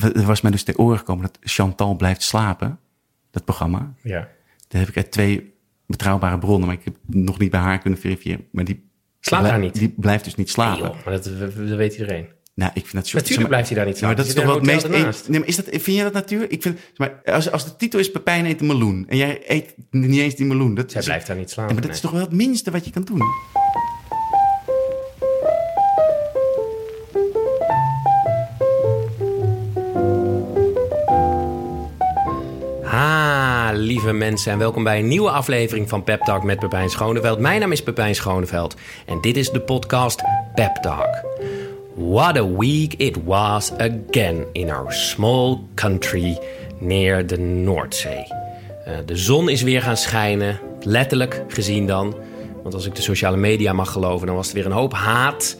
Er was mij dus ter oren gekomen dat Chantal blijft slapen. Dat programma. Ja. Daar heb ik uit twee betrouwbare bronnen, maar ik heb nog niet bij haar kunnen verifiëren. Maar die, Slaapt haar niet? Die blijft dus niet slapen. Joh, maar dat, dat weet iedereen. Nou, ik vind dat zo. Natuurlijk blijft hij daar niet slapen. dat is toch wel het in meest. e- Nee, maar is dat, vind jij dat natuurlijk? Ik vind, maar als, als de titel is Pepijn eet een meloen en jij eet niet eens die meloen, dat Zij blijft daar niet ja, slapen. maar dat is toch wel het minste wat je kan doen. Lieve mensen en welkom bij een nieuwe aflevering van Pep Talk met Pepijn Schoneveld. Mijn naam is Pepijn Schoneveld en dit is de podcast Pep Talk. What a week it was again in our small country near the Noordzee. Eh, de zon is weer gaan schijnen, letterlijk gezien dan. Want als ik de sociale media mag geloven, dan was er weer een hoop haat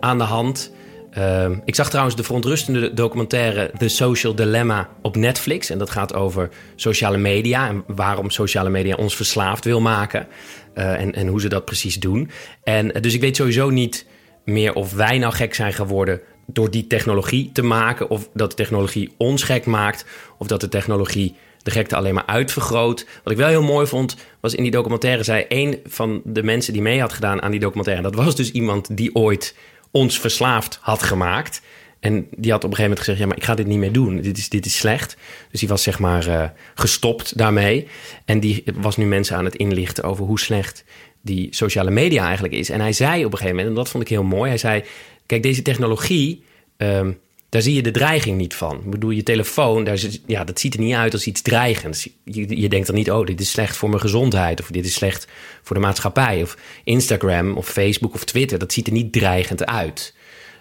aan de hand. Ehm, ik zag trouwens de verontrustende documentaire The Social Dilemma op Netflix. En dat gaat over sociale media en waarom sociale media ons verslaafd wil maken. Eh, en, en hoe ze dat precies doen. En eh, dus ik weet sowieso niet meer of wij nou gek zijn geworden door die technologie te maken. Of dat de technologie ons gek maakt. Of dat de technologie de gekte alleen maar uitvergroot. Wat ik wel heel mooi vond, was in die documentaire zei een van de mensen die mee had gedaan aan die documentaire. Dat was dus iemand die ooit ons verslaafd had gemaakt. En die had op een gegeven moment gezegd: Ja, maar ik ga dit niet meer doen. Dit is, dit is slecht. Dus die was zeg maar eh, gestopt daarmee. En die was nu mensen aan het inlichten over hoe slecht die sociale media eigenlijk is. En hij zei op een gegeven moment, en dat vond ik heel mooi: Hij zei: Kijk, deze technologie. ehm, daar zie je de dreiging niet van. Ik bedoel, je telefoon, daar is, ja, dat ziet er niet uit als iets dreigends. Je, je denkt dan niet, oh, dit is slecht voor mijn gezondheid... of dit is slecht voor de maatschappij. Of Instagram of Facebook of Twitter, dat ziet er niet dreigend uit.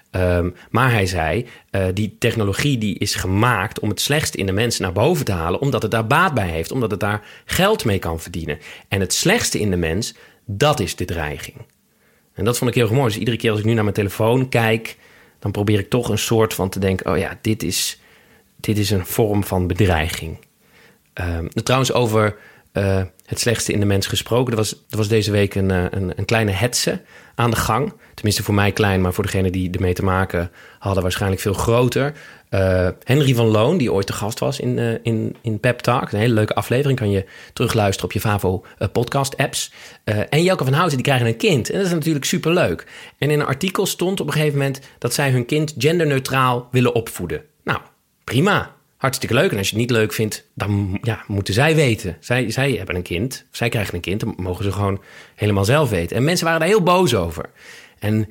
Ehm, maar hij zei, eh, die technologie die is gemaakt om het slechtste in de mensen naar boven te halen... omdat het daar baat bij heeft, omdat het daar geld mee kan verdienen. En het slechtste in de mens, dat is de dreiging. En dat vond ik heel mooi. Dus iedere keer als ik nu naar mijn telefoon kijk... dan probeer ik toch een soort van te denken... oh ja, dit is, dit is een vorm van bedreiging. Ehm, trouwens, over eh, het slechtste in de mens gesproken. Er was, er was deze week een, eh, een, een kleine hetze aan de gang. Tenminste voor mij klein, maar voor degene die ermee te maken hadden... waarschijnlijk veel groter. Eh, Henry van Loon, die ooit te gast was in, eh, in, in Pep Talk. Een hele leuke aflevering. Kan je terugluisteren op je Favo podcast apps. En Jelke van Houten, die krijgen een kind. En dat is natuurlijk superleuk. En in een artikel stond op een gegeven moment... dat zij hun kind genderneutraal willen opvoeden. Nou, prima. Hartstikke leuk. En als je het niet leuk vindt, dan ja, moeten zij weten. Zij, zij hebben een kind, zij krijgen een kind. Dan mogen ze gewoon helemaal zelf weten. En mensen waren daar heel boos over. En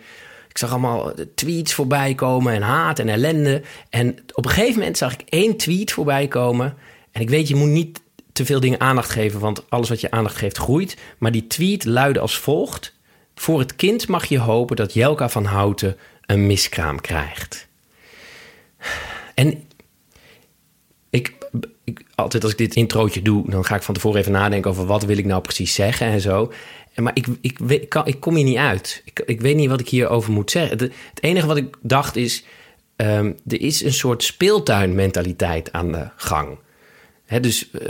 ik zag allemaal tweets voorbij komen en haat en ellende. En op een gegeven moment zag ik één tweet voorbij komen. En ik weet, je moet niet te veel dingen aandacht geven, want alles wat je aandacht geeft groeit. Maar die tweet luidde als volgt. Voor het kind mag je hopen dat Jelka van Houten een miskraam krijgt. En altijd als ik dit introotje doe, dan ga ik van tevoren even nadenken over wat wil ik nou precies zeggen en zo. Maar ik, ik, ik, kan, ik kom hier niet uit. Ik, ik weet niet wat ik hierover moet zeggen. Het enige wat ik dacht is, ehm, er is een soort speeltuinmentaliteit aan de gang. Dus eh,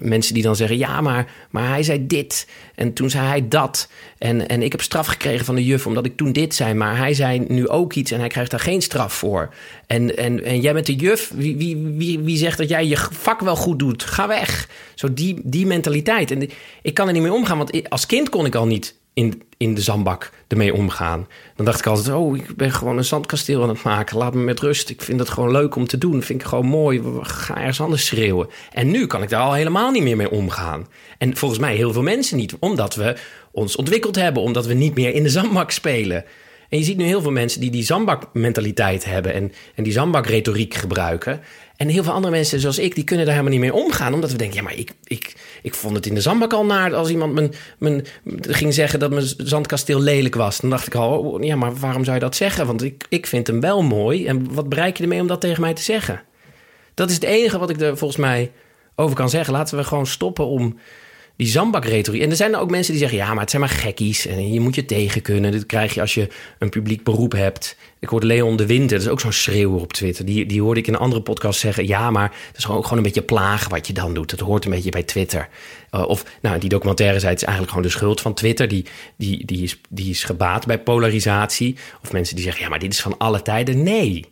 mensen die dan zeggen: ja, maar, maar hij zei dit. En toen zei hij dat. En, en ik heb straf gekregen van de juf omdat ik toen dit zei. Maar hij zei nu ook iets en hij krijgt daar geen straf voor. En, en, en jij bent de juf. Wie, wie, wie, wie zegt dat jij je vak wel goed doet? Ga weg. Zo die, die mentaliteit. En ik kan er niet mee omgaan, want als kind kon ik al niet in, in de zandbak ermee omgaan. Dan dacht ik altijd, oh, ik ben gewoon een zandkasteel aan het maken. Laat me met rust. Ik vind het gewoon leuk om te doen. Vind ik gewoon mooi. Ga ergens anders schreeuwen. En nu kan ik daar al helemaal niet meer mee omgaan. En volgens mij heel veel mensen niet. Omdat we ons ontwikkeld hebben. Omdat we niet meer in de zandbak spelen. En je ziet nu heel veel mensen die die zandbakmentaliteit hebben... en, en die zandbakretoriek gebruiken. En heel veel andere mensen zoals ik, die kunnen daar helemaal niet mee omgaan. Omdat we denken, ja, maar ik, ik, ik vond het in de zandbak al naar... als iemand mijn, mijn, ging zeggen dat mijn zandkasteel lelijk was. Dan dacht ik al, oh, ja, maar waarom zou je dat zeggen? Want ik, ik vind hem wel mooi. En wat bereik je ermee om dat tegen mij te zeggen? Dat is het enige wat ik er volgens mij over kan zeggen. Laten we gewoon stoppen om die zandbakretoriek. En er zijn ook mensen die zeggen: ja, maar het zijn maar gekkies. En je moet je tegen kunnen. Dit krijg je als je een publiek beroep hebt. Ik hoorde Leon de Winter, dat is ook zo'n schreeuwer op Twitter. Die, die hoorde ik in een andere podcast zeggen: ja, maar het is gewoon, gewoon een beetje plagen wat je dan doet. Het hoort een beetje bij Twitter. Uh, of nou, die documentaire zei: het is eigenlijk gewoon de schuld van Twitter. Die, die, die, is, die is gebaat bij polarisatie. Of mensen die zeggen: ja, maar dit is van alle tijden. Nee.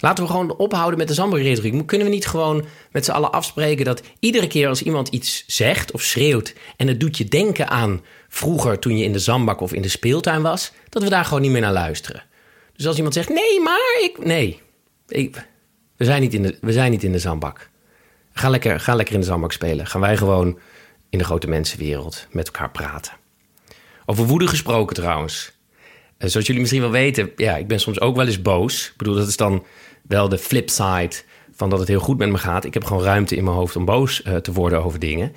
Laten we gewoon ophouden met de zandbakretoriek. Kunnen we niet gewoon met z'n allen afspreken dat iedere keer als iemand iets zegt of schreeuwt en het doet je denken aan vroeger toen je in de zandbak of in de speeltuin was, dat we daar gewoon niet meer naar luisteren. Dus als iemand zegt nee, maar ik. Nee, ik, we, zijn niet in de, we zijn niet in de zandbak. Ga lekker, ga lekker in de zandbak spelen. Gaan wij gewoon in de grote mensenwereld met elkaar praten. Over woede gesproken trouwens. Eh, zoals jullie misschien wel weten, ja, ik ben soms ook wel eens boos. Ik bedoel, dat is dan wel de flipside van dat het heel goed met me gaat. Ik heb gewoon ruimte in mijn hoofd om boos uh, te worden over dingen.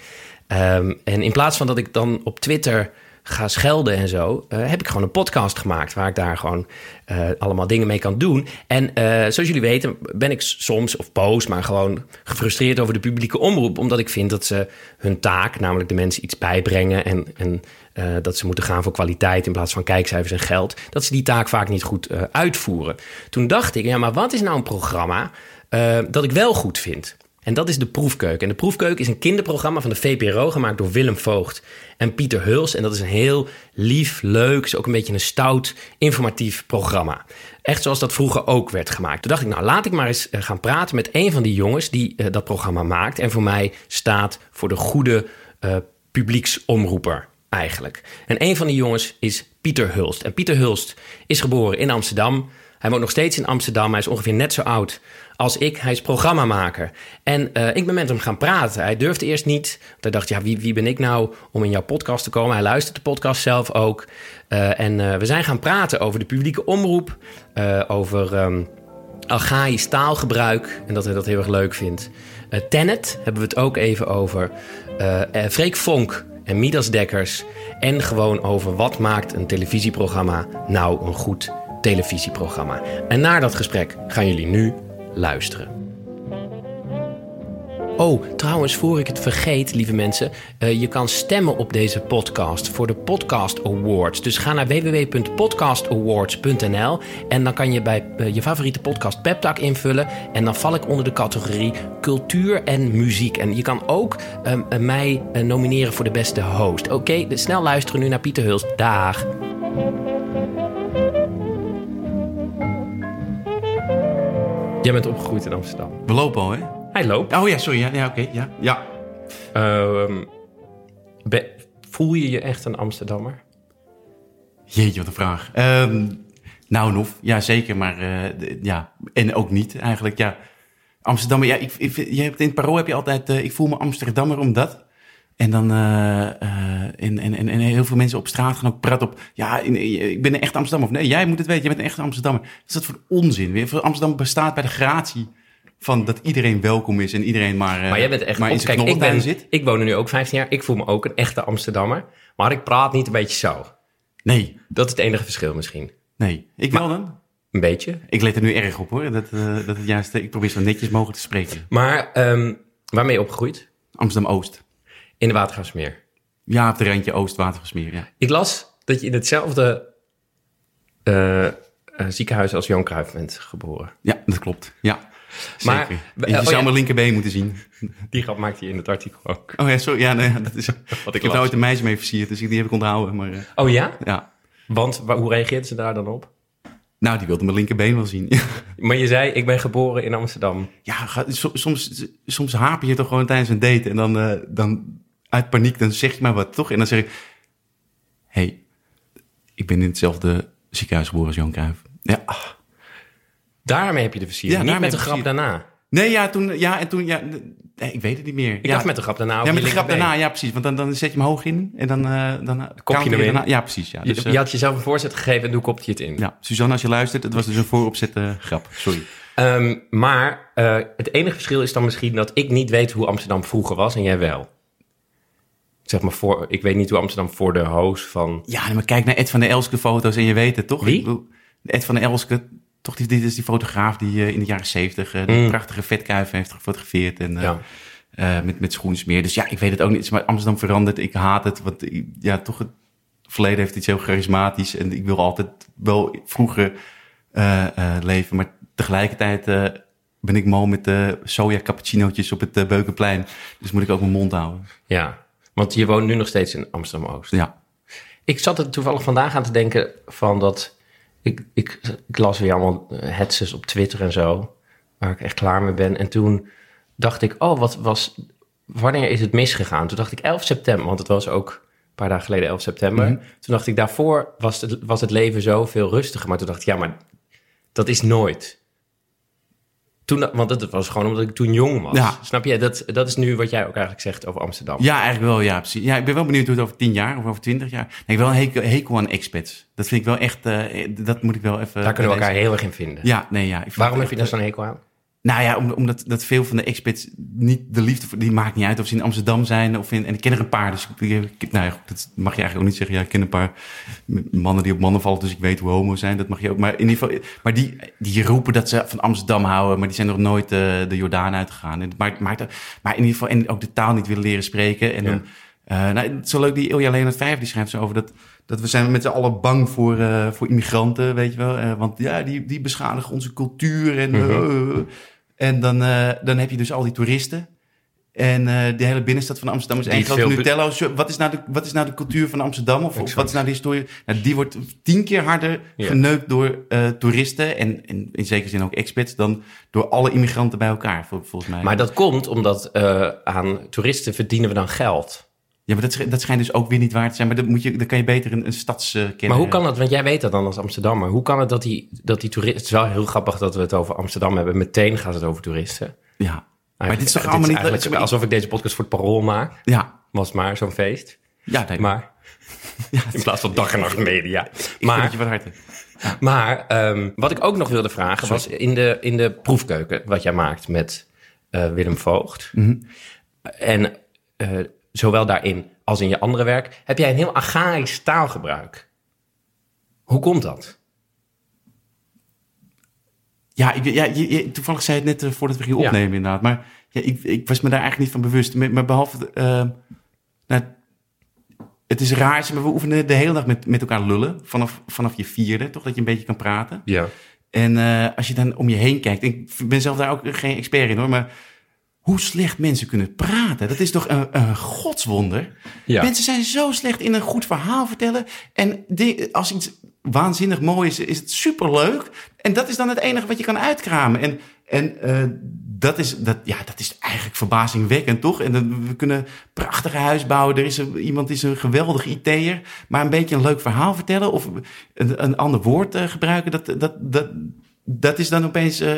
Um, en in plaats van dat ik dan op Twitter ga schelden en zo, uh, heb ik gewoon een podcast gemaakt waar ik daar gewoon uh, allemaal dingen mee kan doen. En zoals jullie weten ben ik soms, of boos, maar gewoon gefrustreerd over de publieke omroep, omdat ik vind dat ze hun taak, namelijk de mensen iets bijbrengen en, en dat ze moeten gaan voor kwaliteit in plaats van kijkcijfers en geld, dat ze die taak vaak niet goed uitvoeren. Toen dacht ik, ja, maar wat is nou een programma dat ik wel goed vind? En dat is de Proefkeuken. En de Proefkeuken is een kinderprogramma van de VPRO gemaakt door Willem Voogd en Pieter Huls. En dat is een heel lief, leuk, is ook een beetje een stout, informatief programma. Echt zoals dat vroeger ook werd gemaakt. Toen dacht ik, nou laat ik maar eens eh, gaan praten met een van die jongens die dat programma maakt. En voor mij staat voor de goede publieksomroeper eigenlijk. En een van die jongens is Pieter Hulst. En Pieter Hulst is geboren in Amsterdam. Hij woont nog steeds in Amsterdam. Hij is ongeveer net zo oud als ik. Hij is programmamaker. En uh, ik ben met hem gaan praten. Hij durfde eerst niet. hij dacht, ja, wie, wie ben ik nou om in jouw podcast te komen? Hij luistert de podcast zelf ook. Uh, en uh, we zijn gaan praten over de publieke omroep. over um, archaïs taalgebruik. En dat hij dat heel erg leuk vindt. Tenet hebben we het ook even over. Freek Vonk en Midas Dekkers. En gewoon over wat maakt een televisieprogramma nou een goed televisieprogramma. En naar dat gesprek gaan jullie nu luisteren. Oh, trouwens, voor ik het vergeet, lieve mensen, uh, je kan stemmen op deze podcast voor de Podcast Awards. Dus ga naar www.podcastawards.nl en dan kan je bij uh, je favoriete podcast Peptak invullen. En dan val ik onder de categorie cultuur en muziek. En je kan ook uh, mij nomineren voor de beste host. Oké, snel luisteren nu naar Pieter Huls. Dag. Jij bent opgegroeid in Amsterdam. We lopen al, hè? Hij loopt. Oh ja, sorry. Ja, ja oké. ja, ja. Be, voel je je echt een Amsterdammer? Jeetje, wat een vraag. Um, nou, Nof, ja zeker, maar uh, ja, en ook niet eigenlijk. Ja, Amsterdammer, ja, ik, ik, je hebt in het parool heb je altijd, uh, ik voel me Amsterdammer omdat... En dan uh, uh, en, en, en, heel veel mensen op straat gaan ook praten op... Ja, ik ben een echte Amsterdammer. Of nee, jij moet het weten, je bent een echte Amsterdammer. Wat is dat voor onzin? Weer? Amsterdam bestaat bij de gratie van dat iedereen welkom is en iedereen maar, uh, maar jij bent echt maar in kijk, ik, ben, zit. ik woon er nu ook 15 jaar. Ik voel me ook een echte Amsterdammer. Maar ik praat niet een beetje zo. Nee. Dat is het enige verschil misschien. Nee. Ik wel dan. Een beetje. Ik let er nu erg op hoor. Dat, uh, dat het juist, ik probeer zo netjes mogelijk te spreken. Maar um, waarmee je opgegroeid? Amsterdam-Oost. In de Watergasmeer? Ja, op de randje Oost-Watergasmeer, ja. Ik las dat je in hetzelfde uh, uh, ziekenhuis als Johan Cruijff bent geboren. Ja, dat klopt. Ja, maar, Zeker. je oh, zou ja. mijn linkerbeen moeten zien. Die grap maakt hij in het artikel ook. Oh ja, sorry. Ja, nee, dat is, Wat ik, ik heb nooit een meisje mee versierd, dus die heb ik onthouden. Maar, uh, oh ja? Ja. Want hoe reageerde ze daar dan op? Nou, die wilde mijn linkerbeen wel zien. maar je zei, ik ben geboren in Amsterdam. Ja, soms, soms haap je toch gewoon tijdens een date. En dan, uh, dan uit paniek, dan zeg je maar wat, toch? En dan zeg ik, hey, ik ben in hetzelfde ziekenhuis geboren als Jan Cruijff. Ja. Daarmee heb je de versiering, ja, niet met de grap daarna. Nee, ja, toen, ja, en toen, ja, nee, ik weet het niet meer. Ik ja. dacht met de grap daarna. Ja, met de grap daarna, ja, precies. Want dan, dan zet je hem hoog in en dan, uh, dan kop je hem in. Daarna, ja, precies. Ja. Dus, je, je, had jezelf een voorzet gegeven en toen kopte je het in. Ja, Suzanne, als je luistert, het was dus een vooropzet uh, grap. Sorry. Um, maar uh, het enige verschil is dan misschien dat ik niet weet hoe Amsterdam vroeger was en jij wel zeg maar voor, ik weet niet hoe Amsterdam voor de host van. Ja, maar kijk naar Ed van der Elske foto's en je weet het toch? Wie? Ed van der Elske, toch dit is die fotograaf die uh, in de jaren zeventig uh, mm. prachtige vetkuif heeft gefotografeerd en uh, ja. met, met schoensmeer. Dus ja, ik weet het ook niet. Maar Amsterdam verandert, ik haat het, want ja, toch het verleden heeft iets heel charismatisch en ik wil altijd wel vroeger leven, maar tegelijkertijd ben ik mal met de soja cappuccinootjes op het Beukenplein. Dus moet ik ook mijn mond houden. Ja, want je woont nu nog steeds in Amsterdam-Oost. Ja. Ik zat er toevallig vandaag aan te denken van dat ik, ik, ik las weer allemaal hetzes op Twitter en zo, waar ik echt klaar mee ben. En toen dacht ik, oh, wat was, wanneer is het misgegaan? Toen dacht ik 11 september, want het was ook een paar dagen geleden 11 september. Mhm. Toen dacht ik, daarvoor was het, was het leven zo veel rustiger. Maar toen dacht ik, ja, maar dat is nooit. Toen, want het was gewoon omdat ik toen jong was. Ja. Snap je? Dat, dat is nu wat jij ook eigenlijk zegt over Amsterdam. Ja, eigenlijk wel, ja, precies. Ja, ik ben wel benieuwd hoe het over tien jaar of over twintig jaar... Nee, ik heb wel een hekel, hekel aan expats. Dat vind ik wel echt... eh, dat moet ik wel even... Daar kunnen we elkaar heel erg in vinden. Ja, nee, ja. ik vind Waarom heb je daar zo'n hekel aan? Nou ja, om- omdat dat veel van de expats niet de liefde voor... Die maakt niet uit of ze in Amsterdam zijn of in... En ik ken er een paar, dus ik, nou ja, goed, dat mag je eigenlijk ook niet zeggen. Ja, ik ken een paar mannen die op mannen vallen, dus ik weet hoe homo zijn. Dat mag je ook. Maar in ieder geval, maar die, die roepen dat ze van Amsterdam houden, maar die zijn nog nooit eh, de Jordaan uitgegaan. En maakt, maakt, maar in ieder geval, en ook de taal niet willen leren spreken. En Ja. dan, eh, nou, het is zo leuk, die Ilja Leonard Vijver, die schrijft zo over dat... Dat we zijn met z'n allen bang voor, eh, voor immigranten, weet je wel. Want ja, die, die beschadigen onze cultuur. En, Mhm. En dan, eh, dan heb je dus al die toeristen. En eh, de hele binnenstad van Amsterdam is één be- Nutella. Wat is, nou de, wat is nou de cultuur van Amsterdam? Of, Exact. wat is nou de historie? Nou, die wordt tien keer harder Ja. geneukt door eh, toeristen. En, en in zekere zin ook expats. Dan door alle immigranten bij elkaar, vol- volgens mij. Maar dat komt omdat eh, aan toeristen verdienen we dan geld. Ja, maar dat, dat schijnt dus ook weer niet waar te zijn. Maar dat moet je, dan kan je beter een, een stadskenner... Maar hoe kan het, want jij weet dat dan als Amsterdammer, hoe kan het dat die, dat die toeristen... Het is wel heel grappig dat we het over Amsterdam hebben. Meteen gaat het over toeristen. Ja. Maar dit is toch allemaal niet... eigenlijk alsof ik deze podcast voor het parool maak. Ja. Was maar zo'n feest. Ja, nee, Maar in plaats van dag en nacht media. maar, je wat harder. maar ehm, wat ik ook nog wilde vragen was in de, in de proefkeuken wat jij maakt met eh, Willem Voogd. Mhm. En eh, zowel daarin als in je andere werk heb jij een heel archaïsch taalgebruik. Hoe komt dat? Ja, ik, ja je, je- toevallig zei het net eh, voordat we gingen Ja. opnemen inderdaad. Maar ja, ik, ik was me daar eigenlijk niet van bewust. Maar, maar behalve... eh, nou, het is raar, maar, we oefenen de hele dag met, met elkaar lullen. Vanaf, vanaf je vierde, toch? Dat je een beetje kan praten. Ja. En eh, als je dan om je heen kijkt... Ik ben zelf daar ook geen expert in hoor, maar... Hoe slecht mensen kunnen praten. Dat is toch een, een godswonder. Ja. Mensen zijn zo slecht in een goed verhaal vertellen. En die- als iets waanzinnig mooi is, is het superleuk. En dat is dan het enige wat je kan uitkramen. En, en eh, dat, is, dat, ja, dat is eigenlijk verbazingwekkend, toch? En dan, we kunnen prachtige huis bouwen. Er is een, iemand is een geweldig IT'er. Maar een beetje een leuk verhaal vertellen... of een, een ander woord eh, gebruiken... Dat, dat, dat, dat is dan opeens... eh,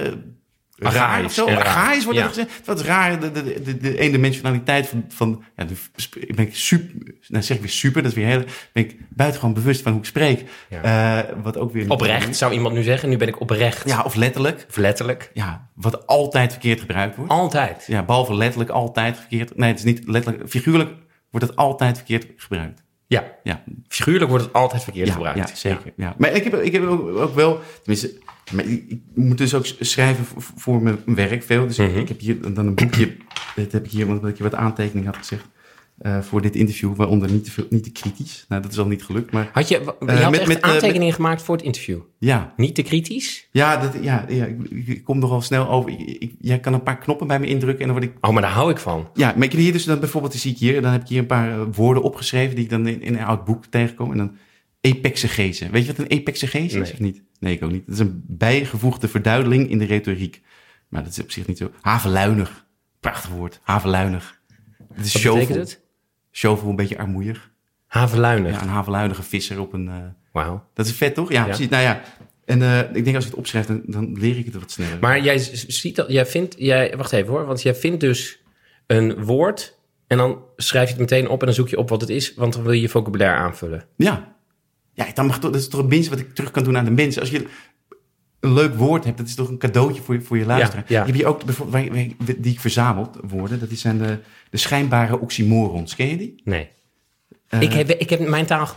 Raar of zo. raar. Archaïs wordt er Ja. gezegd. Wat is raar, de, de, de, de eendimensionaliteit van... van ja, de, ben ik super... Nou zeg ik weer super, dat is weer heel... Ben ik buitengewoon bewust van hoe ik spreek. Eh, wat ook weer... Oprecht zou iemand nu zeggen. Nu ben ik oprecht. Ja, of letterlijk. Of letterlijk. Ja, wat altijd verkeerd gebruikt wordt. Altijd. Ja, behalve letterlijk altijd verkeerd... Nee, het is niet letterlijk... Figuurlijk wordt het altijd verkeerd gebruikt. Ja. Ja, Figuurlijk wordt het altijd verkeerd ja, gebruikt. Ja, zeker. Ja. Maar ik heb, ik heb ook, ook wel, tenminste, maar ik, ik moet dus ook schrijven voor, mijn werk veel. Dus Mhm. ik heb hier dan een boekje, dit heb ik hier, omdat ik je wat aantekeningen had gezegd eh, voor dit interview, waaronder niet te, veel, niet te kritisch. Nou, dat is al niet gelukt, maar Had je, je Eh, had met- echt met, eh, aantekeningen gemaakt voor het interview. ja. Niet te kritisch? Ja, dat, ja, ja ik, kom nogal snel over. Ik, ik, jij kan een paar knoppen bij me indrukken en dan word ik... Oh, maar daar hou ik van. Ja, maar ik heb hier dus dan bijvoorbeeld, zie ik hier, dan heb ik hier een paar woorden opgeschreven die ik dan in, in een oud boek tegenkom. En dan epexegese. Weet je wat een epexegese is Nee. of niet? Nee, ik ook niet. Dat is een bijgevoegde verduidering in de retoriek. Maar dat is op zich niet zo. Haveluinig. Prachtig woord. Haveluinig. Het is Wat shovel. betekent het? Shovel, een beetje armoeig. Haveluinig. Ja, een haveluinige visser op een... eh, Wauw. dat is vet, toch? Ja, precies. Nou ja. En eh, ik denk als je het opschrijft, dan, dan leer ik het wat sneller. Maar jij ziet dat, jij vindt, jij, wacht even hoor, want jij vindt dus een woord en dan schrijf je het meteen op en dan zoek je op wat het is, want dan wil je je vocabulaire aanvullen. Ja. Ja, dan mag toch, dat is toch het minste wat ik terug kan doen aan de mensen. Als je een leuk woord hebt, dat is toch een cadeautje voor je, voor je luisteraar. ja. Heb hier ook bijvoorbeeld, die ik verzameld, woorden, dat zijn de, de schijnbare oxymorons. Ken je die? Nee. Eh, ik, heb, ik heb mijn taal,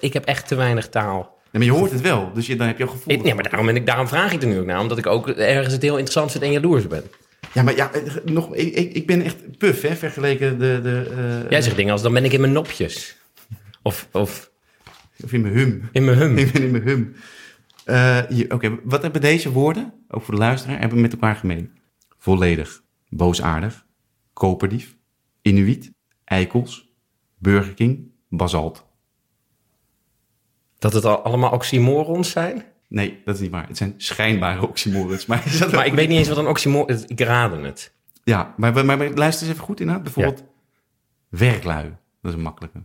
ik heb echt te weinig taal. nee, maar je hoort het wel, dus je, dan heb je al gevoel. Nee, maar daarom, ben ik, daarom vraag ik er nu ook naar, omdat ik ook ergens het heel interessant vind en jaloers ben. Ja, maar ja, eh, nog, ik, ik, ben echt puff, hè, vergeleken de... de eh, Jij zegt dingen als, dan ben ik in mijn nopjes. Of, of Of in mijn hum. in mijn hum. In mijn hum. Eh, Oké, wat hebben deze woorden, ook voor de luisteraar, hebben met elkaar gemeen? Volledig, boosaardig, koperdief, inuit, eikels, Burger King, basalt. Dat het al allemaal oxymorons zijn? Nee, dat is niet waar. Het zijn schijnbare oxymorons. Maar, Maar ook- ik weet niet eens wat een oxymoron is. Ik raadde het. Ja, maar, maar, maar luister eens even goed inderdaad. Bijvoorbeeld werklui. Dat is een makkelijke.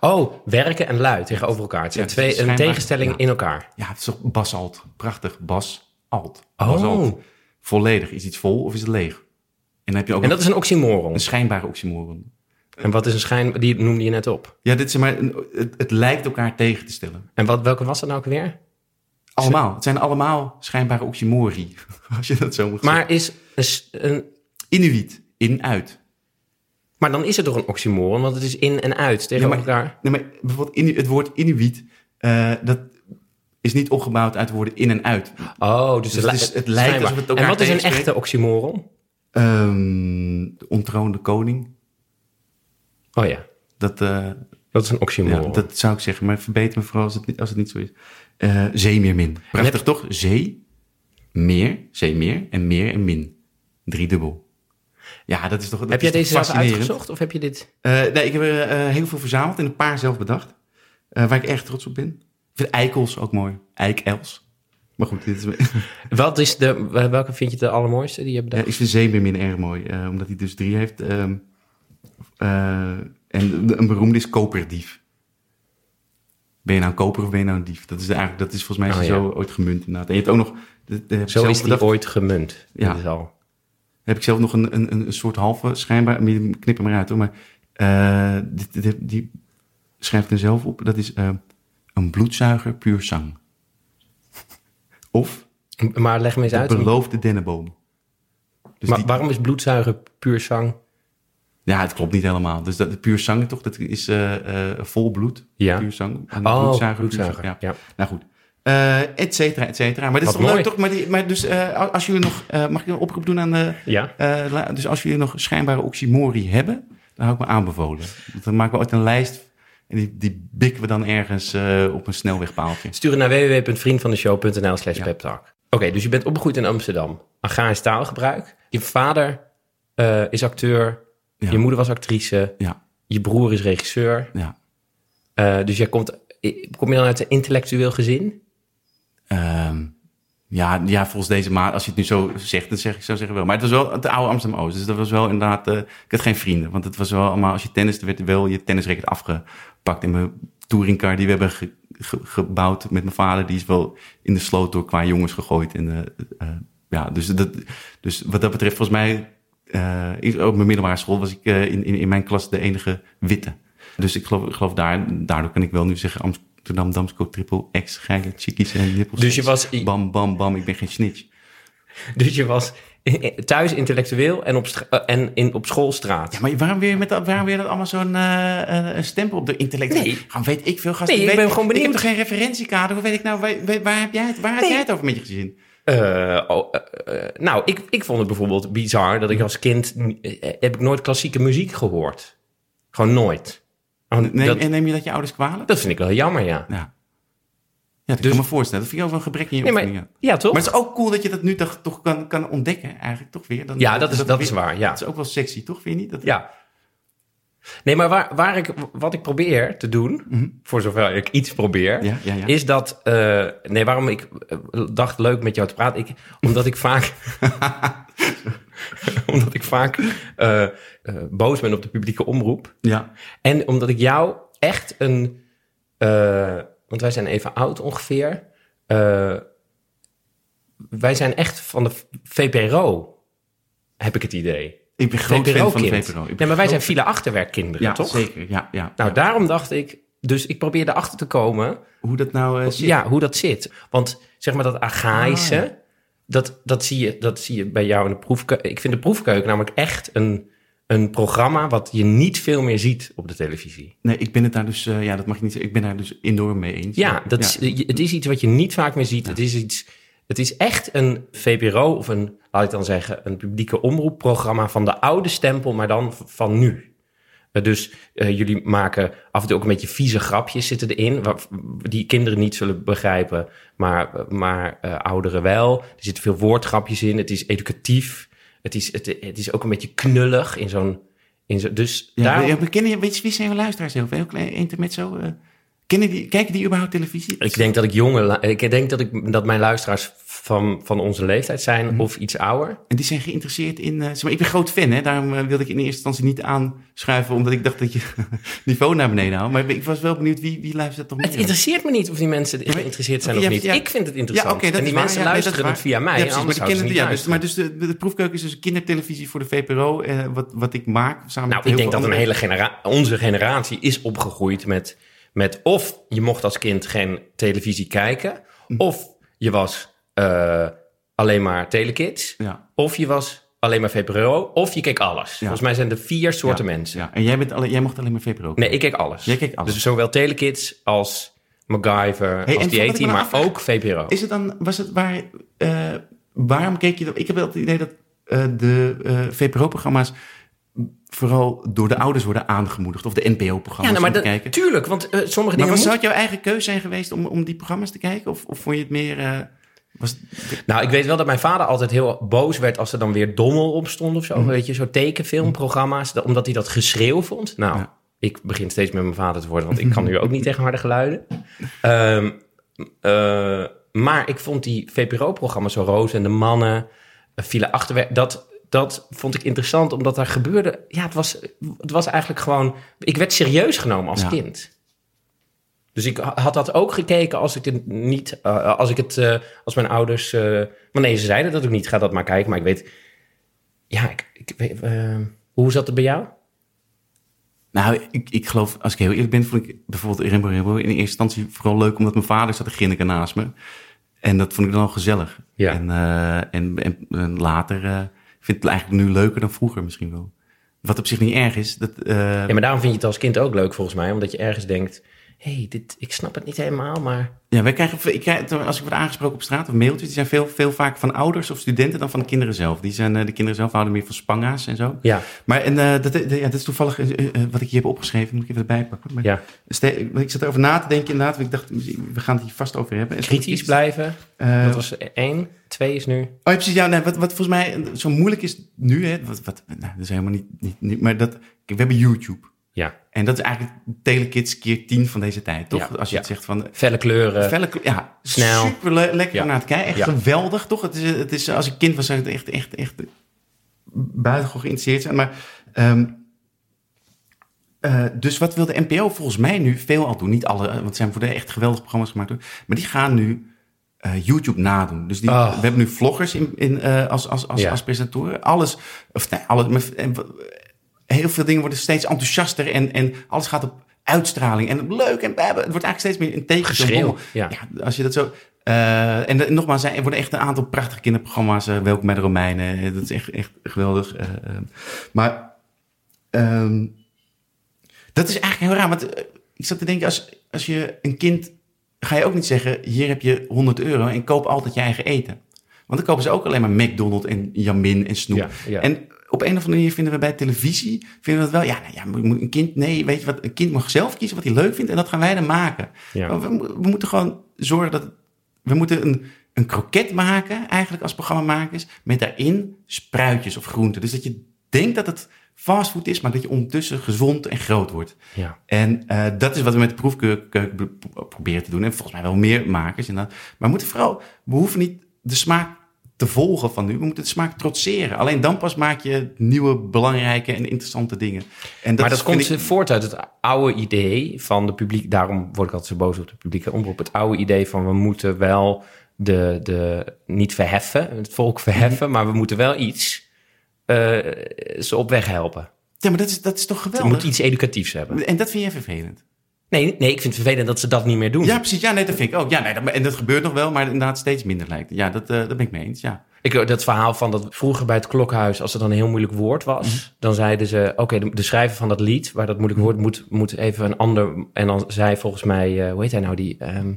Oh, werken en lui tegenover elkaar. Het zijn Ja, twee, een tegenstelling ja. in elkaar. Ja, het is toch basalt. Prachtig. Basalt. Oh. Basalt. Volledig. Is iets vol of is het leeg? En dan heb je ook En dat is een oxymoron. een schijnbare oxymoron. En wat is een schijn... Die noemde je net op. Ja, dit is maar het, het lijkt elkaar tegen te stellen. En wat, welke was dat nou ook weer? Allemaal. Het zijn allemaal schijnbare oxymori. Als je dat zo moet zeggen. Maar is een, een... Inuit. Maar dan is het toch een oxymoron? Want het is in en uit maar- elkaar. Nee, maar bijvoorbeeld het woord Inuit, eh, dat is niet opgebouwd uit woorden in en uit. Oh, dus, Dus het, het is- li- het lijkt schijnbaar. alsof het elkaar En wat is een echte oxymoron? Ehm, de ontroonde koning, Oh ja, dat, eh, dat is een ja, oxymoron. dat zou ik zeggen. Maar verbeter me vooral als het niet, als het niet zo is. Eh zeemeermin. Prachtig heb- toch? Zee, meer, zeemeer en meer en min. Driedubbel. Ja, dat is toch dat heb jij deze zelf uitgezocht? Of heb je dit... Eh, nee, ik heb er eh, heel veel verzameld en een paar zelf bedacht. eh, waar ik erg trots op ben. Ik vind eikels ook mooi. Eikels. Maar goed, dit is... Wat is de... Welke vind je de allermooiste die je bedacht? ik vind zeemeermin erg mooi, omdat hij dus drie heeft. ehm, eh, en een beroemde is koperdief. Ben je nou een koper of ben je nou een dief? Dat is, eigenlijk, dat is volgens mij Oh, zo ooit gemunt inderdaad. En je hebt ook nog... De, Zo is die bedacht- ooit gemunt. Ja. Dat is al. Heb ik zelf nog een, een, een soort halve schijnbaar... maar Knip hem eruit hoor. Maar eh, dit, dit- die schrijft er zelf op. Dat is eh, een bloedzuiger puur zang. Of Maar leg me eens uit. beloofde dennenboom. Dus maar die- waarom is bloedzuigen puur zang? Ja, het klopt niet helemaal. Dus dat, puur zang toch, dat is eh, eh, vol bloed. Ja. Puur zang. En Oh, bloedzuiger, bloedzuiger. puur zang, Ja. Ja. Nou goed. Eh et cetera, et cetera. Maar dit is toch mooi. leuk, toch? Maar, die, maar dus eh, als jullie nog... eh, mag ik een oproep doen aan de... Ja. eh, la- dus als jullie nog schijnbare oxymori hebben, dan hou ik me aanbevolen. Want Dan maken we ooit een lijst en die, die bikken we dan ergens eh, op een snelwegpaaltje. Stuur naar www.vriendvandeshow.nl slash Ja. peptalk. Oké, dus je bent opgegroeid in Amsterdam. Agrarisch taalgebruik. Je vader eh, is acteur. Ja. Je moeder was actrice. Ja, Je broer is regisseur. ja. Eh, dus jij komt... Kom je dan uit een intellectueel gezin? Ehm, ja, ja, volgens deze maat, als je het nu zo zegt, dan zeg ik zo zeggen wel. Maar het was wel de oude Amsterdam-Oost. Dus dat was wel inderdaad... eh, ik had geen vrienden, want het was wel allemaal... Als je tennis, werd wel je tennisracket afgepakt. In mijn touringcar die we hebben ge- ge- gebouwd met mijn vader... die is wel in de sloot door qua jongens gegooid. En, eh, eh, ja, dus, dat, dus wat dat betreft, volgens mij... op mijn middelbare school was ik in, in, mijn klas de enige witte. Dus ik geloof, ik geloof daar, daardoor kan ik wel nu zeggen... Amsterdam, Damsko, triple X, geile chickies en nippels. Dus je was- Bam, bam, bam, ik ben geen snitch. Dus je was thuis intellectueel en op, eh, en in, op schoolstraat. Ja, maar waarom weer, met dat, waarom weer dat allemaal zo'n eh, eh, stempel op de intellect? Nee. Weet ik veel, gast. Nee, ik ik ben gewoon Ik benieuwd. heb toch geen referentiekader? Hoe weet ik nou, waar, waar, heb, jij het, waar heb Nee. jij het over met je gezin? Oh, nou, ik, ik vond het bijvoorbeeld bizar dat ik als kind... heb ik nooit klassieke muziek gehoord. Gewoon nooit. Oh, Neem, dat, En neem je dat je ouders kwalijk? dat vind ik wel jammer, ja. Ja. Ja, dat Dus- kan me voorstellen. Dat vind ik ook wel een gebrek in je Nee, maar, ja, toch? Maar het is ook cool dat je dat nu toch, toch kan, kan ontdekken, eigenlijk, toch weer? Dan, ja, dat is, dat is weer- waar, ja. Dat is ook wel sexy, toch? Vind je niet? Dat, Ja. Nee, maar waar, waar ik, wat ik probeer te doen, voor zover ik iets probeer, Ja, ja, ja. is dat... eh, nee, waarom ik eh, dacht leuk met jou te praten, ik, omdat ik vaak... omdat ik vaak eh, eh, boos ben op de publieke omroep. ja. En omdat ik jou echt een... eh, want wij zijn even oud ongeveer. wij zijn echt van de VPRO, heb ik het idee. Ik ben groot fan van de. VPRO. Nee, maar wij zijn file achterwerkkinderen, Ja, toch? zeker. Ja, ja. Nou, ja. daarom dacht ik... Dus ik probeerde erachter te komen Hoe dat nou zit. ja, hoe dat zit. Want zeg maar dat. Ah, ja. Dat, dat, zie je, dat zie je bij jou in de proefkeuken. Ik vind de proefkeuken namelijk echt een, een programma... wat je niet veel meer ziet op de televisie. Nee, ik ben het daar dus, eh, ja, dat mag je niet zeggen. Ik ben daar dus enorm mee eens. Ja, dat Is, het is iets wat je niet vaak meer ziet. Het, is iets, het is echt een VPRO of een, laat ik dan zeggen... een publieke omroepprogramma van de oude stempel... maar dan van nu. Eh, Dus eh, jullie maken af en toe ook een beetje vieze grapjes zitten erin... Waar, die kinderen niet zullen begrijpen, maar, maar eh, ouderen wel. Er zitten veel woordgrapjes in, het is educatief. Het is, het, het is ook een beetje knullig in zo'n... In zo, dus Ja, kennen, weet je, wie zijn luisteraars heel veel? Intermezzo. eh Kennen die, kijken die überhaupt televisie? Ik denk dat ik jonge, ik denk dat ik dat mijn luisteraars van, van onze leeftijd zijn Mhm. of iets ouder. En die zijn geïnteresseerd in... eh, zeg maar, ik ben groot fan, hè. Daarom eh, wilde ik in eerste instantie niet aanschuiven... omdat ik dacht dat je niveau naar beneden houdt. Maar ik was wel benieuwd, wie, wie luistert toch meer? Het interesseert me niet of die mensen geïnteresseerd zijn of ja, niet. ja. Ik vind het interessant. Ja, oké, dat en is die waar. mensen luisteren is het via mij. Ja, precies, anders maar, ja, dus, maar dus de, de proefkeuken is dus kindertelevisie voor de VPRO... Eh, wat, wat ik maak samen Nou, met ik heel denk dat een hele genera onze generatie is opgegroeid met, met of je mocht als kind geen televisie kijken, Hm. of je was eh, alleen maar telekids, Ja. of je was alleen maar VPRO, of je keek alles. Volgens mij zijn er vier soorten Ja, mensen. Ja. En jij, bent alle, jij mocht alleen maar VPRO Nee, ik keek alles. Jij keek alles. Dus zowel telekids als MacGyver, Hey, als die wat ik me nou maar afvraag- ook VPRO. Is het dan, was het waar, eh, waarom keek je dat? Ik heb wel het idee dat eh, de eh, VPRO-programma's vooral door de ouders worden aangemoedigd. Of de NPO-programma's ja, nou, maar kijken. tuurlijk, want sommige Maar dingen was, zou het jouw eigen keuze zijn geweest om, om die programma's te kijken? Of, of vond je het meer... eh, was, Nou, ik weet wel dat mijn vader altijd heel boos werd als er dan weer dommel op stond of zo. Weet je, zo tekenfilmprogramma's, da- omdat hij dat geschreeuw vond. Nou, Ja. ik begin steeds met mijn vader te worden, want ik kan nu ook niet tegen harde geluiden. Ehm, eh, maar ik vond die VPRO-programma's, zo Roos en de Mannen, uh, File Achterwerk, dat, dat vond ik interessant, omdat daar gebeurde... Ja, het was, het was eigenlijk gewoon... Ik werd serieus genomen als Ja. kind. Dus ik ha- had dat ook gekeken als ik het niet, eh, als ik het, eh, als mijn ouders, eh maar nee, ze zeiden dat ook niet, ga dat maar kijken. Maar ik weet, ja, ik, ik weet, hoe zat het bij jou? nou, ik, ik geloof, als ik heel eerlijk ben, vond ik bijvoorbeeld in eerste instantie vooral leuk... omdat mijn vader zat te grinniken naast me. En dat vond ik dan al gezellig. Ja. En, en, en, en later vind ik het eigenlijk nu leuker dan vroeger misschien wel. Wat op zich niet erg is. Dat, Ja, maar daarom vind je het als kind ook leuk volgens mij, omdat je ergens denkt, hey, dit, ik snap het niet helemaal, maar Ja, wij krijgen, ik krijg, als ik word aangesproken op straat of mailtjes, die zijn veel, veel vaak van ouders of studenten dan van de kinderen zelf. Die zijn, eh, de kinderen zelf houden meer van spanga's en zo. ja, Maar en, eh, dat, eh, ja, dat is toevallig wat ik hier heb opgeschreven, moet ik even erbij pakken. Maar, ja. ik zat erover na te denken inderdaad, want ik dacht, we gaan het hier vast over hebben. Kritisch iets- blijven. dat was één, twee is nu. Oh, ja, precies. Ja, nee, wat, wat volgens mij zo moeilijk is nu, hè, wat, wat, nou, dat is helemaal niet, niet, niet maar dat, kijk, we hebben YouTube. Ja, En dat is eigenlijk Telekids keer tien van deze tijd, toch? Ja, Als je ja. het zegt van, felle kleuren. Felle, ja, Snel. Super le- lekker Ja. om naar te kijken. Echt geweldig, toch? Het is, het is, als ik kind was, zou ik echt, echt, echt buitengewoon geïnteresseerd zijn. Maar, ehm, eh, dus wat wil de NPO volgens mij nu veel al doen? Niet alle, want er zijn voor de echt geweldige programma's gemaakt. Hoor. Maar die gaan nu eh, YouTube nadoen. Dus die, Oh. we hebben nu vloggers in, in, eh, als, als, als, presentatoren. Alles, of nee, alles, maar, en, heel veel dingen worden steeds enthousiaster en, en alles gaat op uitstraling. En leuk en het wordt eigenlijk steeds meer een teken. Geschreeuw, ja. ja. Als je dat zo... eh, en de- nogmaals, er worden echt een aantal prachtige kinderprogramma's. eh, Welkom bij de Romeinen. eh, Dat is echt, echt geweldig. eh, eh. maar ehm, dat is eigenlijk heel raar. Want eh, ik zat te denken, als, als je een kind... Ga je ook niet zeggen, hier heb je 100 euro en koop altijd je eigen eten. Want dan kopen ze ook alleen maar McDonald's en Jamin en Snoep. Ja, ja. En op een of andere manier vinden we bij televisie, vinden we dat wel, ja, nou ja, een kind, nee, weet je wat, een kind mag zelf kiezen wat hij leuk vindt en dat gaan wij dan maken. Ja. We, mo- we moeten gewoon zorgen dat, we moeten een, een kroket maken, eigenlijk als programmamakers, met daarin spruitjes of groenten. Dus dat je denkt dat het fastfood is, maar dat je ondertussen gezond en groot wordt. Ja. En eh, dat is wat we met de proefkeuken pro- proberen te doen. En volgens mij wel meer makers inderdaad. Maar we moeten vooral, we hoeven niet de smaak te volgen van nu. We moeten de smaak trotseren. Alleen dan pas maak je nieuwe, belangrijke en interessante dingen. En maar dat komt ik- voort uit het oude idee van de publiek. Daarom word ik altijd zo boos op de publieke omroep. Het oude idee van we moeten wel de, de niet verheffen, het volk verheffen, maar we moeten wel iets eh, ze op weg helpen. Ja, maar dat is, dat is toch We geweldig? moeten iets educatiefs hebben. En dat vind jij vervelend? Nee, nee, ik vind het vervelend dat ze dat niet meer doen. Ja, precies. Ja, nee, dat vind ik ook. Ja, nee, dat, en dat gebeurt nog wel, maar inderdaad steeds minder lijkt. Ja, dat, eh dat ben ik mee eens, ja. Ik, dat verhaal van dat vroeger bij het klokhuis, als er dan een heel moeilijk woord was, Mhm. dan zeiden ze: Oké, de, de schrijver van dat lied, waar dat moeilijk woord moet, moet even een ander. En dan zei volgens mij, eh, hoe heet hij nou, die. ehm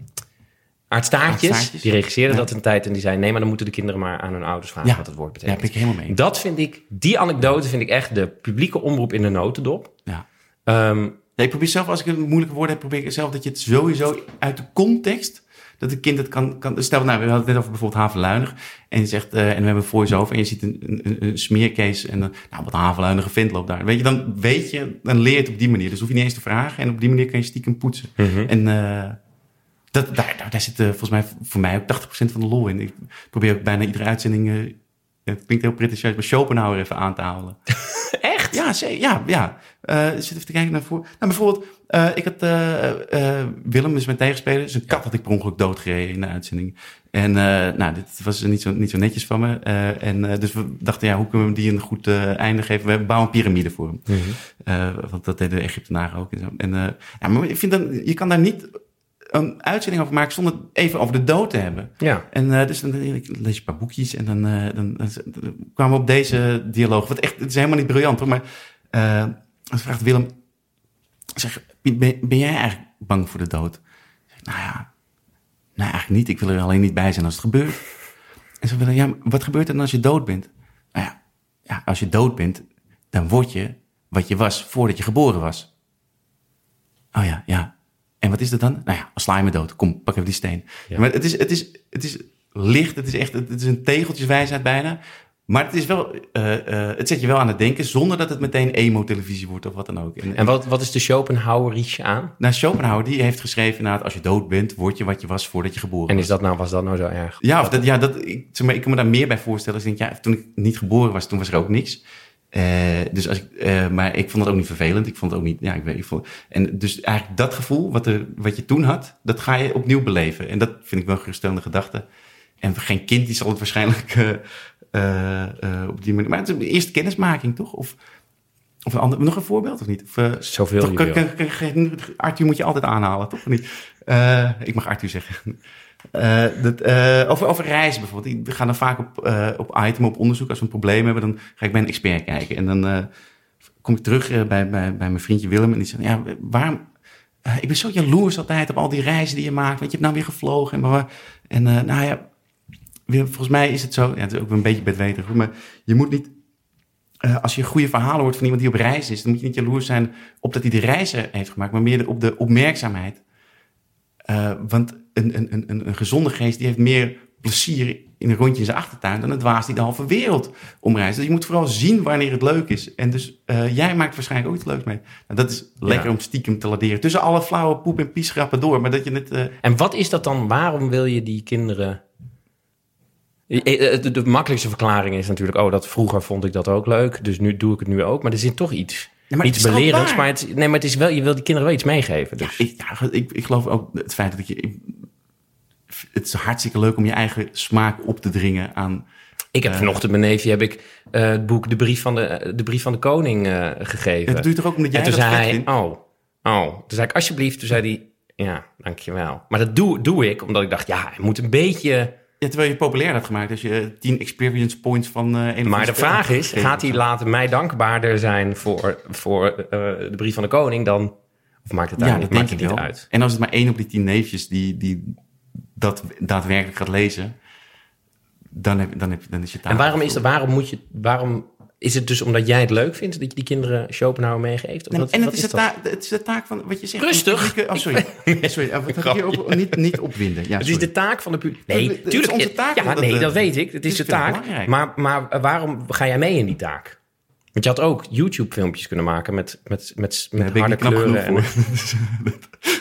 Aart Staartjes, Aart Staartjes. die regisseerde Ja. dat een tijd en die zei: Nee, maar dan moeten de kinderen maar aan hun ouders vragen Ja. wat het woord Ja, betekent. ben ik helemaal mee. Dat vind ik, die anekdote vind ik echt de publieke omroep in de notendop. Ja. Ehm, Ja, ik probeer zelf, als ik een moeilijke woord heb, probeer ik zelf dat je het sowieso uit de context, Dat een kind het kan, kan stel, nou, we hadden het net over bijvoorbeeld havenluinig. En je zegt, uh, en we hebben een voice-over en je ziet een, een, een smeercase en dan, nou, wat een havenluinige vent loopt daar. Weet je, dan weet je, dan leer je het op die manier. Dus hoef je niet eens te vragen en op die manier kan je stiekem poetsen. Mhm. En uh, dat, daar, daar, daar zit uh, volgens mij voor mij ook 80% van de lol in. Ik probeer ook bijna iedere uitzending, uh, het klinkt heel pretentieus, maar Schopenhauer even aan te halen. Echt? Ja, ja, ja. Uh, zit even te kijken naar voor. Nou, bijvoorbeeld, uh, ik had uh, Willem, dus mijn tegenspeler, zijn kat had ik per ongeluk doodgereden in de uitzending. En nou, dit was niet zo, niet zo netjes van me. en dus we dachten, ja, hoe kunnen we die een goed einde geven? We bouwen een piramide voor hem. Mm -hmm. want dat deden de Egyptenaren ook. En, zo. en ja, maar ik vind dan, je kan daar niet een uitzending over maken zonder het even over de dood te hebben. Ja. En uh, dus dan lees je een paar boekjes en dan, uh, dan, dan, dan, kwamen we op deze dialoog. Wat echt, het is helemaal niet briljant hoor, maar uh, dan vraagt Willem, zeg, ben, ben, jij eigenlijk bang voor de dood? Zeg, nou ja, nou eigenlijk niet. Ik wil er alleen niet bij zijn als het gebeurt. En ze willen, ja, wat gebeurt er dan als je dood bent? Nou ja, ja, als je dood bent, dan word je wat je was voordat je geboren was. Oh ja, ja. En wat is dat dan? Nou ja, als sla je me dood. Kom, pak even die steen. Ja. Maar het is, het, is, het is licht, het is echt het is een tegeltjeswijsheid bijna. Maar het, is wel, uh, uh, het zet je wel aan het denken zonder dat het meteen emo-televisie wordt of wat dan ook. En, en wat, wat is de Schopenhauer aan? Nou, Schopenhauer die heeft geschreven inderdaad, als je dood bent, word je wat je was voordat je geboren was. En is dat nou, was dat nou zo erg? Ja, of dat, ja dat, ik, zeg maar, ik kan me daar meer bij voorstellen. Dus ik denk, ja, toen ik niet geboren was, toen was er ook niks. Uh, dus als ik, uh, maar ik vond het ook niet vervelend. Ik vond het ook niet, ja, ik weet, ik vond, en dus eigenlijk dat gevoel wat, er, wat je toen had, dat ga je opnieuw beleven. En dat vind ik wel een geruststellende gedachte. En geen kind die zal het waarschijnlijk uh, op die manier. Maar het is de eerste kennismaking, toch? Of, of een ander, nog een voorbeeld of niet? Of, Zoveel toch, kan, kan, kan, Arthur moet je altijd aanhalen, toch? Of niet? ik mag Arthur zeggen. Uh, dat, uh, over, over reizen bijvoorbeeld. We gaan dan vaak op, uh, op item, op onderzoek. Als we een probleem hebben, dan ga ik bij een expert kijken. En dan kom ik terug bij, bij, mijn vriendje Willem. En die zegt, ja, waarom... ik ben zo jaloers altijd op al die reizen die je maakt. Want je hebt nou weer gevlogen. En, en nou ja, volgens mij is het zo... Ja, het is ook een beetje bedweterig. Maar je moet niet... als je goede verhalen hoort van iemand die op reis is... dan moet je niet jaloers zijn op dat hij de reizen heeft gemaakt. Maar meer op de opmerkzaamheid. Want een, een, een, een gezonde geest die heeft meer plezier in een rondje in zijn achtertuin dan het waas die de halve wereld omreist. Dus je moet vooral zien wanneer het leuk is. En dus uh, jij maakt waarschijnlijk ook iets leuks mee. Nou, dat is lekker ja. om stiekem te laderen. Tussen alle flauwe poep en piesgrappen door. Maar dat je het, uh... En wat is dat dan? Waarom wil je die kinderen... De, de makkelijkste verklaring is natuurlijk... oh, dat vroeger vond ik dat ook leuk, dus nu doe ik het nu ook. Maar er zit toch iets... Maar iets belerends, maar, het, nee, maar het is wel, je wil die kinderen wel iets meegeven. Dus. Ja, ik, ja, ik, ik geloof ook het feit dat je. Ik, het is hartstikke leuk om je eigen smaak op te dringen aan. Ik heb uh, vanochtend mijn neefje heb ik uh, het boek De Brief van de, de, brief van de Koning uh, gegeven. Dat doe je toch ook omdat jij en toen dat zei hij, oh, oh. Toen zei ik alsjeblieft, toen zei hij, ja, dankjewel. Maar dat doe, doe ik omdat ik dacht, ja, je moet een beetje... Ja, terwijl je populair had gemaakt. als je tien experience points van uh, een Maar de vraag is, gaat hij later mij dankbaarder zijn voor, voor uh, de brief van de koning dan... Of maakt het daar ja, niet, dat maakt denk het niet wel. uit? En als het maar één op die tien neefjes die, die dat daadwerkelijk gaat lezen... dan, heb, dan, heb, dan is je taak En waarom, is dat, waarom moet je... Waarom is het dus omdat jij het leuk vindt dat je die kinderen Schopenhauer meegeeft? Of Nee, en het is, de taak, het is de taak van wat je zegt. Rustig. Oh, sorry. sorry. eh, Wat ik hier op, niet, niet opwinden. Ja, Het is de taak van de publiek. Nee, is tuurlijk. onze taak ja, dat, nee, eh, dat weet ik. Het is de is taak. Maar, maar waarom ga jij mee in die taak? Want je had ook YouTube-filmpjes kunnen maken met, met, met, met harde kleuren. En,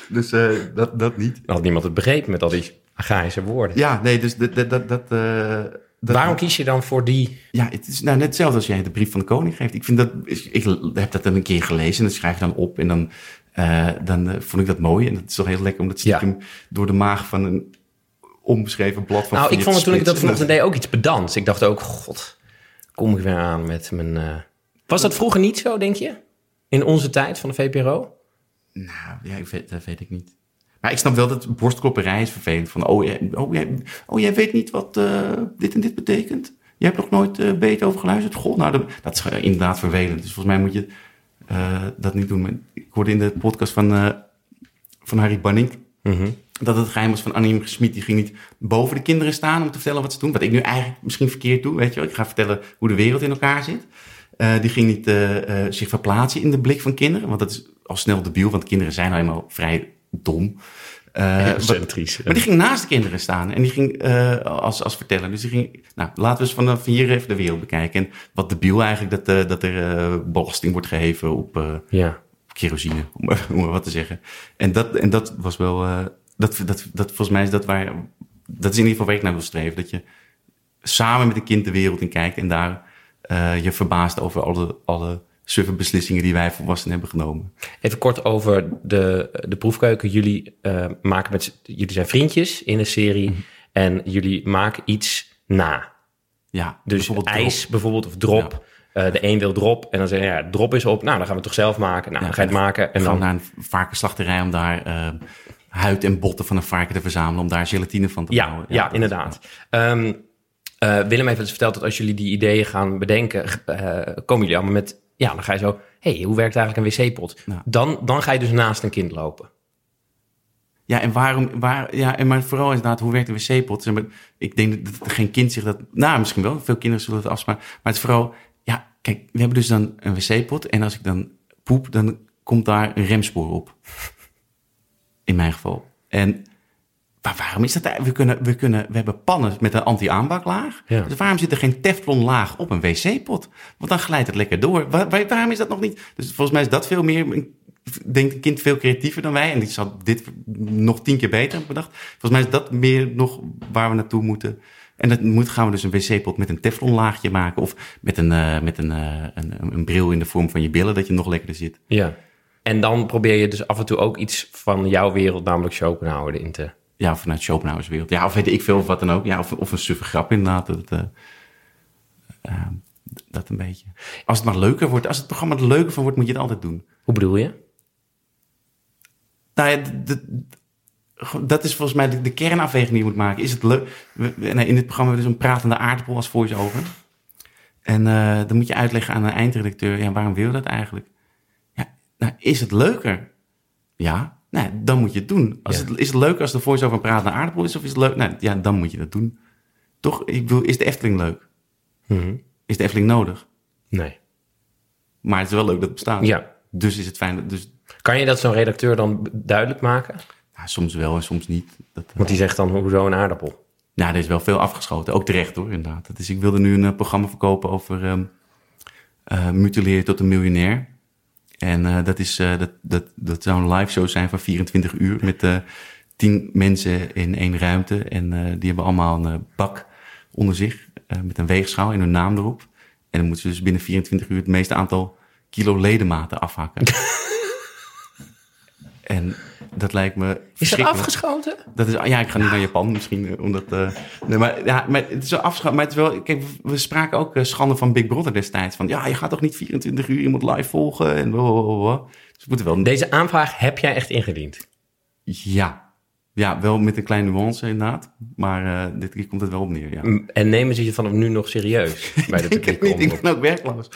dus eh, dat, dat niet. dan had niemand het begrepen met al die archaïsche woorden. Ja, nee, dus dat... dat, dat, dat, eh, dat Waarom kies je dan voor die... Ja, het is nou net hetzelfde als jij de brief van de koning geeft. Ik vind dat, ik heb dat dan een keer gelezen en dat schrijf je dan op. En dan, eh, dan eh, vond ik dat mooi. En het is toch heel lekker om dat stiekem door de maag van een onbeschreven blad van Nou, ik vond het toen ik dat vanochtend deed ook iets pedants. Ik dacht ook, god, kom ik weer aan met mijn... eh, Was dat vroeger niet zo, denk je? In onze tijd van de VPRO? Nou, ja, ik weet, dat weet ik niet. Maar ik snap wel dat borstklopperij is vervelend. Van, oh, jij, oh, jij, oh, jij weet niet wat eh, dit en dit betekent? Je hebt nog nooit eh Beethoven geluisterd? Goh, nou, dat, dat is eh, inderdaad vervelend. Dus volgens mij moet je dat niet doen. Maar ik hoorde in de podcast van, van Harry Banning... dat het geheim was van Annie Smit. Die ging niet boven de kinderen staan om te vertellen wat ze doen. Wat ik nu eigenlijk misschien verkeerd doe, weet je wel. Ik ga vertellen hoe de wereld in elkaar zit. Die ging niet zich verplaatsen in de blik van kinderen. Want dat is al snel debiel, want kinderen zijn nou eenmaal vrij dom. Egocentrisch. maar die ging naast de kinderen staan en die ging eh, als, als verteller. Dus die ging, nou, laten we eens vanaf hier even de wereld bekijken. En wat debiel eigenlijk dat, eh, dat er belasting wordt geheven op Ja. kerosine, om, maar- om maar wat te zeggen. En dat, en dat was wel, dat, dat, dat, volgens mij is dat waar, dat is in ieder geval waar ik naar wil streven. Dat je samen met een kind de wereld in kijkt en daar je verbaast over alle, alle suffe beslissingen die wij volwassenen hebben genomen. Even kort over de, de proefkeuken. Jullie uh, maken met, jullie zijn vriendjes in een serie en jullie maken iets na. Ja, Dus bijvoorbeeld ijs drop. bijvoorbeeld of drop. Eh, de een wil drop en dan zeg je, ja, drop is op. Nou, dan gaan we het toch zelf maken. Nou, Ja, dan ga je het maken en dan... naar een varkenslachterij om daar eh, huid en botten van een varken te verzamelen, om daar gelatine van te Ja, bouwen. ja, dat- inderdaad. Ehm, eh, Willem heeft dus verteld dat als jullie die ideeën gaan bedenken, eh, komen jullie allemaal met... Ja, dan ga je zo, hey, hoe werkt eigenlijk een wc-pot? Dan, dan ga je dus naast een kind lopen. Ja, en waarom, waar, ja, en maar vooral inderdaad, hoe werkt een wc-pot? Ik denk dat geen kind zich dat, nou, misschien wel, veel kinderen zullen het afspraken, maar het is vooral, ja, kijk, we hebben dus dan een wc-pot en als ik dan poep, dan komt daar een remspoor op. In mijn geval. En maar waarom is dat? eigenlijk? We, kunnen, we, kunnen, we hebben pannen met een anti-aanbaklaag. Ja. Dus waarom zit er geen teflonlaag op een wc-pot? Want dan glijdt het lekker door. Waar, waar- waarom is dat nog niet? Dus volgens mij is dat veel meer... Denkt een kind veel creatiever dan wij. En die zal dit nog tien keer beter hebben bedacht. Volgens mij is dat meer nog waar we naartoe moeten. En dat moet, gaan we dus een wc-pot met een teflonlaagje maken. Of met, een, eh, met een, eh, een, een bril in de vorm van je billen, dat je nog lekkerder zit. Ja. En dan probeer je dus af en toe ook iets van jouw wereld, namelijk Schopenhauer, erin te... Ja, of vanuit Schopenhauer's wereld. Ja, of weet ik veel of wat dan ook. Ja, of, of een suffe grap inderdaad. Dat, eh, eh, dat een beetje. Als het maar leuker wordt, als het programma er leuker van wordt, moet je het altijd doen. Hoe bedoel je? Nou ja, dat is volgens mij de, de kernafweging die je moet maken. Is het leuk? nee, In dit programma hebben we dus een pratende aardappel als voice-over. En eh, dan moet je uitleggen aan een eindredacteur, ja, waarom wil je dat eigenlijk? Ja, nou, is het leuker? Ja, nou, dan moet je het doen. Als Ja. het, is het leuker als de voice-over een pratende aardappel is, of is het leuk? Nou, ja, dan moet je dat doen. Toch? Ik bedoel, is de Efteling leuk? Mhm. Is de Efteling nodig? Nee. Maar het is wel leuk dat het bestaat. Ja. Dus is het fijn. dat- Dus, Kan je dat zo'n redacteur dan duidelijk maken? nou, soms wel en soms niet. Dat, eh, Want die zegt dan, hoezo een aardappel? Nou, er is wel veel afgeschoten. Ook terecht hoor, inderdaad. Dus ik wilde nu een eh, programma verkopen over ehm eh, mutileren tot een miljonair. En eh, dat, is, eh, dat, dat, dat zou een live show zijn van 24 uur met eh tien mensen in één ruimte. En die hebben allemaal een bak onder zich met een weegschaal en hun naam erop. En dan moeten ze dus binnen 24 uur het meeste aantal kilo ledematen afhakken. en dat lijkt me Is dat afgeschoten? Dat is, ja, ik ga niet naar Japan misschien, eh, omdat... eh, nee, maar, ja, maar het is wel afgeschaft. Maar het is wel... Kijk, we- spraken ook eh, schande van Big Brother destijds. Van, ja, je gaat toch niet 24 uur iemand live volgen en blablabla. Dus we moeten wel... Deze aanvraag heb jij echt ingediend. Ja. Ja, wel met een kleine nuance inderdaad. Maar eh, dit keer komt het wel op neer, ja. En nemen ze je vanaf nu nog serieus bij de ik, niet, ik ben ook werkloos.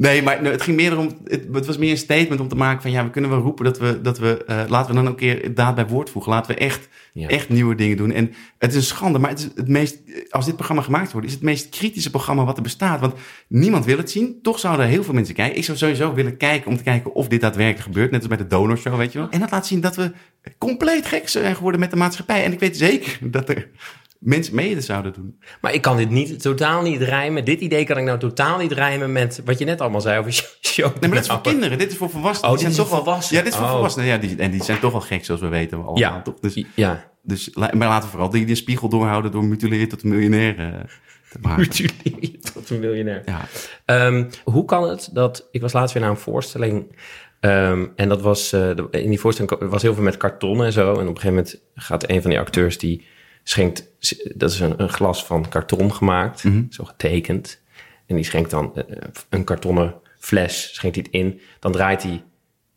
Nee, maar het ging meer om. Het, het was meer een statement om te maken van ja, we kunnen wel roepen dat we dat we eh, laten we dan ook een keer daad bij woord voegen. Laten we echt Ja. echt nieuwe dingen doen. En het is een schande, maar het is het meest als dit programma gemaakt wordt, is het meest kritische programma wat er bestaat. Want niemand wil het zien. Toch zouden er heel veel mensen kijken. Ik zou sowieso willen kijken om te kijken of dit daadwerkelijk gebeurt, net als bij de donorshow, weet je wel. En dat laat zien dat we compleet gek zijn geworden met de maatschappij. En ik weet zeker dat er mensen mee zouden doen. Maar ik kan dit niet, totaal niet rijmen. Dit idee kan ik nou totaal niet rijmen met wat je net allemaal zei over show. Nee, maar dat is voor kinderen. Dit is voor volwassenen. Oh, Die dit zijn is toch wel- volwassenen. Ja, dit is voor Oh. volwassenen. Ja, die, en die zijn toch wel gek, zoals we weten allemaal. Ja, Toch? Dus, ja. dus, maar laten we vooral die, die spiegel doorhouden door mutileren tot miljonair eh, te maken. Mutileren tot een miljonair. Ja. Ehm, hoe kan het dat... Ik was laatst weer naar een voorstelling... ehm, en dat was... eh, in die voorstelling was heel veel met karton en zo. En op een gegeven moment gaat een van die acteurs... die schenkt... Dat is een, een glas van karton gemaakt. Zo getekend. En die schenkt dan eh, een kartonnen fles... schenkt hij het in. Dan draait hij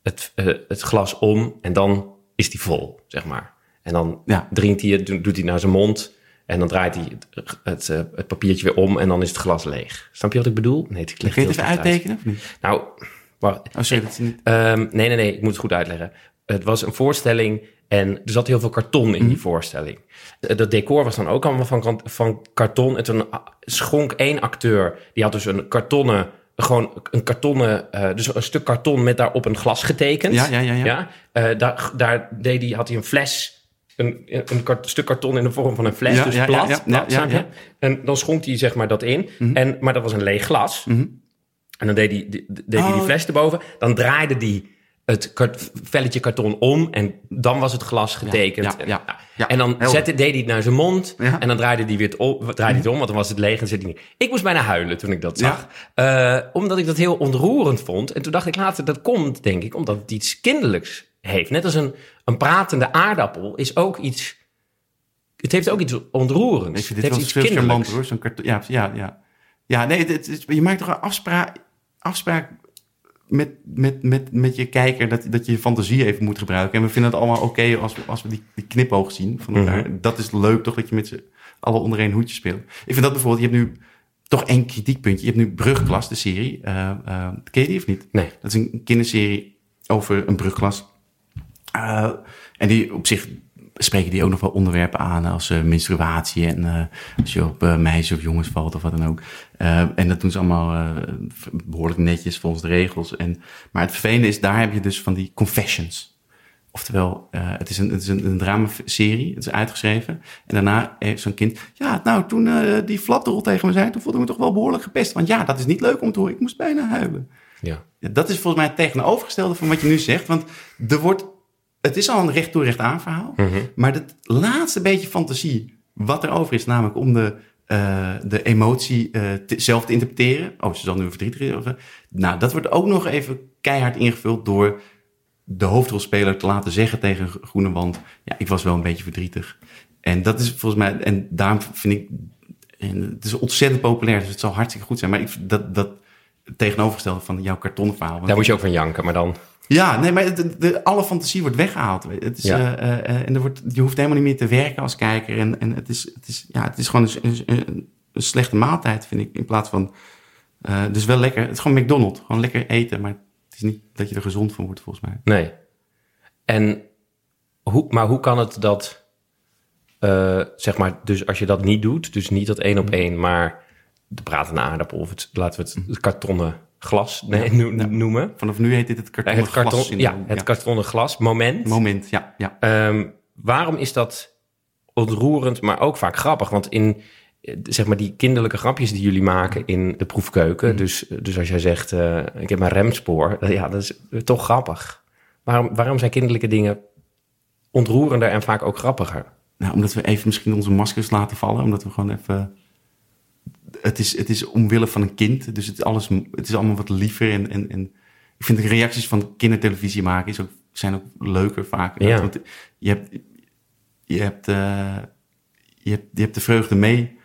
het, eh, het glas om... en dan is die vol, zeg maar. En dan Ja. drinkt hij het, doet hij naar zijn mond... En dan draait hij het, het, eh, het papiertje weer om en dan is het glas leeg. Snap je wat ik bedoel? Nee, het klinkt Kun je het even uit. uittekenen of niet? Nou, wacht. Oh, sorry, dat is niet... Ehm, nee, nee, nee, ik moet het goed uitleggen. Het was een voorstelling en er zat heel veel karton in die voorstelling. Eh, Dat decor was dan ook allemaal van, van karton. En toen ah, schonk één acteur, die had dus een kartonnen, gewoon een kartonnen, eh, dus een stuk karton met daarop een glas getekend. Ja, ja, ja, ja. Eh, daar, daar deed hij, had hij een fles een, een kart- stuk karton in de vorm van een fles, Ja, dus ja, plat. ja, ja, plat, ja, ja. En dan schonk hij zeg maar dat in. En, maar dat was een leeg glas. Mhm. En dan deed hij, die- deed hij die Oh. fles erboven. Dan draaide hij het kart- velletje karton om. En dan was het glas getekend. ja, ja, En, ja. en dan zette, deed hij het naar zijn mond. En dan draaide hij weer het om, draaide hij het om, want dan was het leeg en zette hij niet. Ik moest bijna huilen toen ik dat zag. Eh, omdat ik dat heel ontroerend vond. En toen dacht ik later, dat komt denk ik omdat het iets kinderlijks heeft. Net als een, een pratende aardappel is ook iets... Het heeft ook iets ontroerends. Vind het heeft iets kinderlijks. hoor. Ja, ja, ja. Ja, nee, je maakt toch een afspraak, afspraak met, met, met, met je kijker dat, dat je je fantasie even moet gebruiken. En we vinden het allemaal oké als, we, als we die, die knipoog zien van elkaar. Dat is leuk toch, dat je met z'n allen onder één hoedje speelt. Ik vind dat bijvoorbeeld, je hebt nu toch één kritiekpuntje. Je hebt nu Brugklas, de serie. Eh eh, ken je die of niet? Nee. Dat is een kinderserie over een brugklas. Eh, en die op zich spreken die ook nog wel onderwerpen aan als eh, menstruatie en eh, als je op eh, meisjes of jongens valt of wat dan ook. Eh, en dat doen ze allemaal eh, behoorlijk netjes volgens de regels. En, maar het vervelende is, daar heb je dus van die confessions. Oftewel, eh, het is, een, het is een, een dramaserie, het is uitgeschreven. En daarna heeft zo'n kind, ja, nou, toen eh, die flapdrol tegen me zei, toen voelde ik me toch wel behoorlijk gepest. Want ja, dat is niet leuk om te horen, ik moest bijna huilen. Ja. Ja, dat is volgens mij het tegenovergestelde van wat je nu zegt. Want er wordt, het is al een recht toe recht aan verhaal. Maar het laatste beetje fantasie wat er over is, namelijk om de, eh, de emotie eh, te- zelf te interpreteren. Oh, ze zal nu verdrietig zo. Nou, dat wordt ook nog even keihard ingevuld door de hoofdrolspeler te laten zeggen tegen een groene wand. Ja, ik was wel een beetje verdrietig. En dat is volgens mij, en daarom vind ik, en het is ontzettend populair, dus het zal hartstikke goed zijn. Maar ik, dat, dat tegenovergestelde van jouw kartonnen verhaal. Daar moet je ook van janken, maar dan... ja, nee, maar de, de- alle fantasie wordt weggehaald. Het is, Ja. eh, eh, eh, en er wordt, je hoeft helemaal niet meer te werken als kijker. En, en het, is, het, is, ja, het is gewoon een, een, een slechte maaltijd, vind ik. In plaats van. dus wel lekker. Het is gewoon McDonald's. Gewoon lekker eten. Maar het is niet dat je er gezond van wordt, volgens mij. Nee. En hoe, maar hoe kan het dat, zeg maar, dus als je dat niet doet, dus niet dat één op één, maar de pratende aardappel of het, laten we het, het kartonnen glas nee, no- noemen. Vanaf nu heet dit het kartonnen Het, karton, glas ja, syndroom. het kartonnen glas moment. Moment, ja. ja. Ehm, waarom is dat ontroerend, maar ook vaak grappig? Want in eh, zeg maar die kinderlijke grapjes die jullie maken in de proefkeuken, dus, dus als jij zegt, eh, ik heb mijn remspoor, eh, ja, dat is toch grappig. Waarom, waarom zijn kinderlijke dingen ontroerender en vaak ook grappiger? Nou, omdat we even misschien onze maskers laten vallen. Omdat we gewoon even... Het is, het is omwille van een kind. Dus het is, alles, het is allemaal wat liever. En, en, en ik vind de reacties van kindertelevisie maken is ook, zijn ook leuker vaak. Ja. Want je hebt, je, hebt, eh, je, hebt, je hebt de vreugde mee.